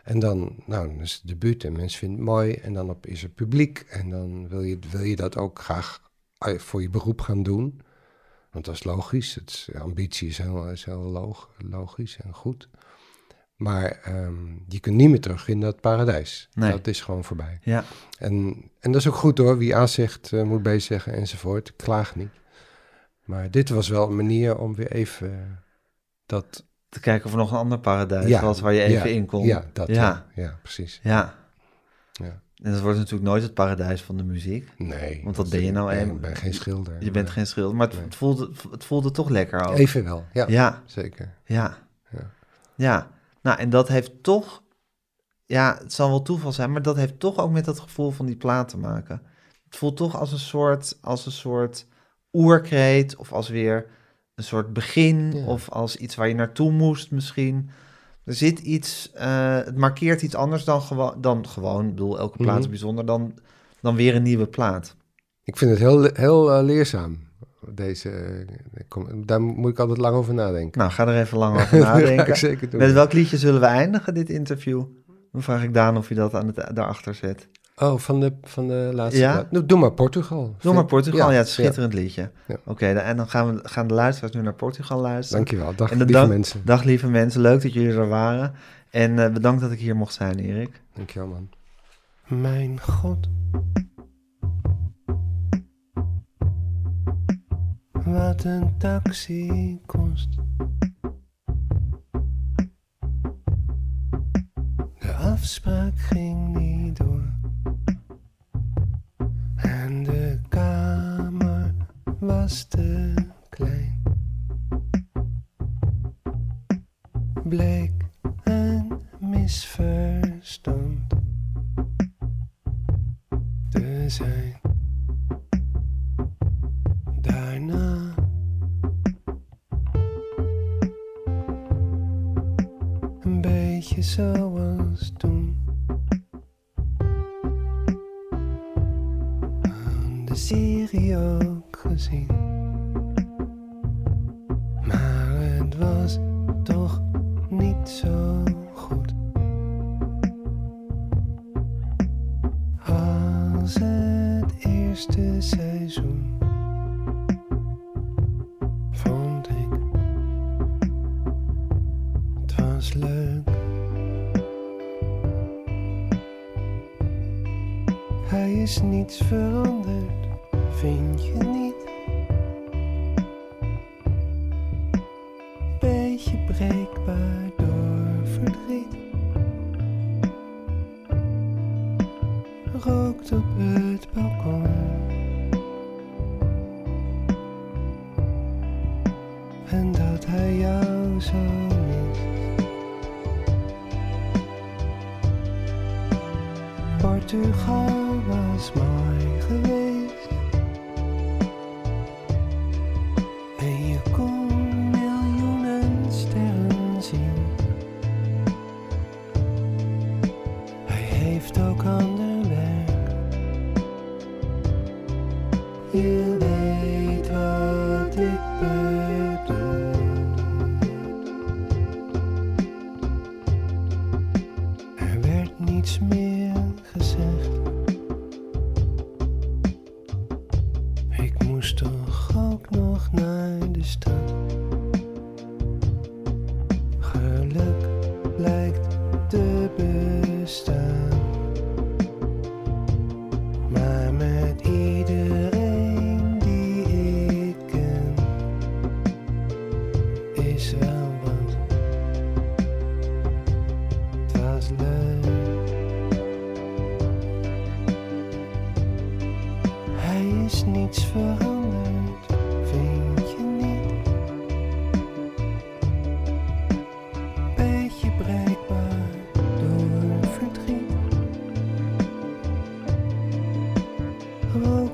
En dan, nou, dan is het debuut en mensen vinden het mooi. En dan op, is er publiek. En dan wil je, wil je dat ook graag voor je beroep gaan doen. Want dat is logisch. Het, ambitie is heel, is heel log, logisch en goed. Maar um, je kunt niet meer terug in dat paradijs. Nee. Dat is gewoon voorbij. Ja. En, en dat is ook goed hoor. Wie A zegt, uh, moet B zeggen enzovoort. Ik klaag niet. Maar dit was wel een manier om weer even uh, dat te kijken of er nog een ander paradijs ja, was waar je even ja, in kon. Ja, dat, ja. ja, precies. Ja. ja. En dat wordt natuurlijk nooit het paradijs van de muziek. Nee. Want dat ben je nou eenmaal. Ik ben geen schilder. Je bent geen schilder, maar het, nee. voelde, het voelde toch lekker ook. Even wel, ja. Ja. Zeker. Ja. Ja. ja. Nou, en dat heeft toch... Ja, het zal wel toeval zijn, maar dat heeft toch ook met dat gevoel van die plaat te maken. Het voelt toch als een soort, als een soort oerkreet of als weer een soort begin ja. of als iets waar je naartoe moest misschien. Er zit iets, uh, het markeert iets anders dan, gewo dan gewoon, ik bedoel, elke plaat is Mhm. bijzonder, dan, dan weer een nieuwe plaat. Ik vind het heel, heel uh, leerzaam. Deze, kom, daar moet ik altijd lang over nadenken. Nou, ga er even lang over nadenken. zeker doen. Met welk liedje zullen we eindigen, dit interview? Dan vraag ik Daan of je dat aan het, daarachter zet. Oh, van de, van de laatste Ja? plaat. Nou, doe maar Portugal. Doe maar Portugal, ja, het is een ja. schitterend liedje. Ja. Oké, en dan gaan, we, gaan de luisteraars nu naar Portugal luisteren. Dankjewel. Dag, lieve dag- mensen. Dag lieve mensen, leuk dat jullie er waren. En eh, bedankt dat ik hier mocht zijn, Erik. Dankjewel, man. Mijn god. Wat een taxi kost. De afspraak ging niet door. En de kamer was te klein. Bleek een misverstand te zijn. Daarna een beetje zoals toen. Serie ook gezien. Maar het was toch niet zo goed. Als het eerste seizoen. Vond ik. Was leuk. Hij is niets veranderd, vind je niet? Oh.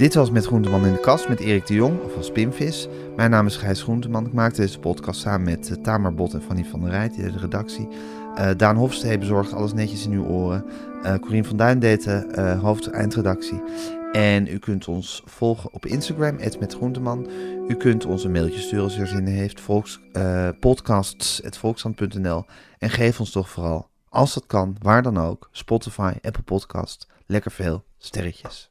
Dit was Met Groenteman in de Kast met Erik de Jong, of als Pimvis. Mijn naam is Gijs Groenteman. Ik maakte deze podcast samen met uh, Tamar Bot en Fanny van der Rijt, deed de redactie. Uh, Daan Hofstee bezorgd alles netjes in uw oren. Uh, Corien van Duin deed de uh, hoofd-eindredactie. En u kunt ons volgen op Instagram, met Groenteman. U kunt ons een mailtje sturen als u er zin in heeft. Volks, podcasts.volkshand.nl En geef ons toch vooral, als dat kan, waar dan ook, Spotify, Apple Podcast, lekker veel sterretjes.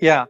ja.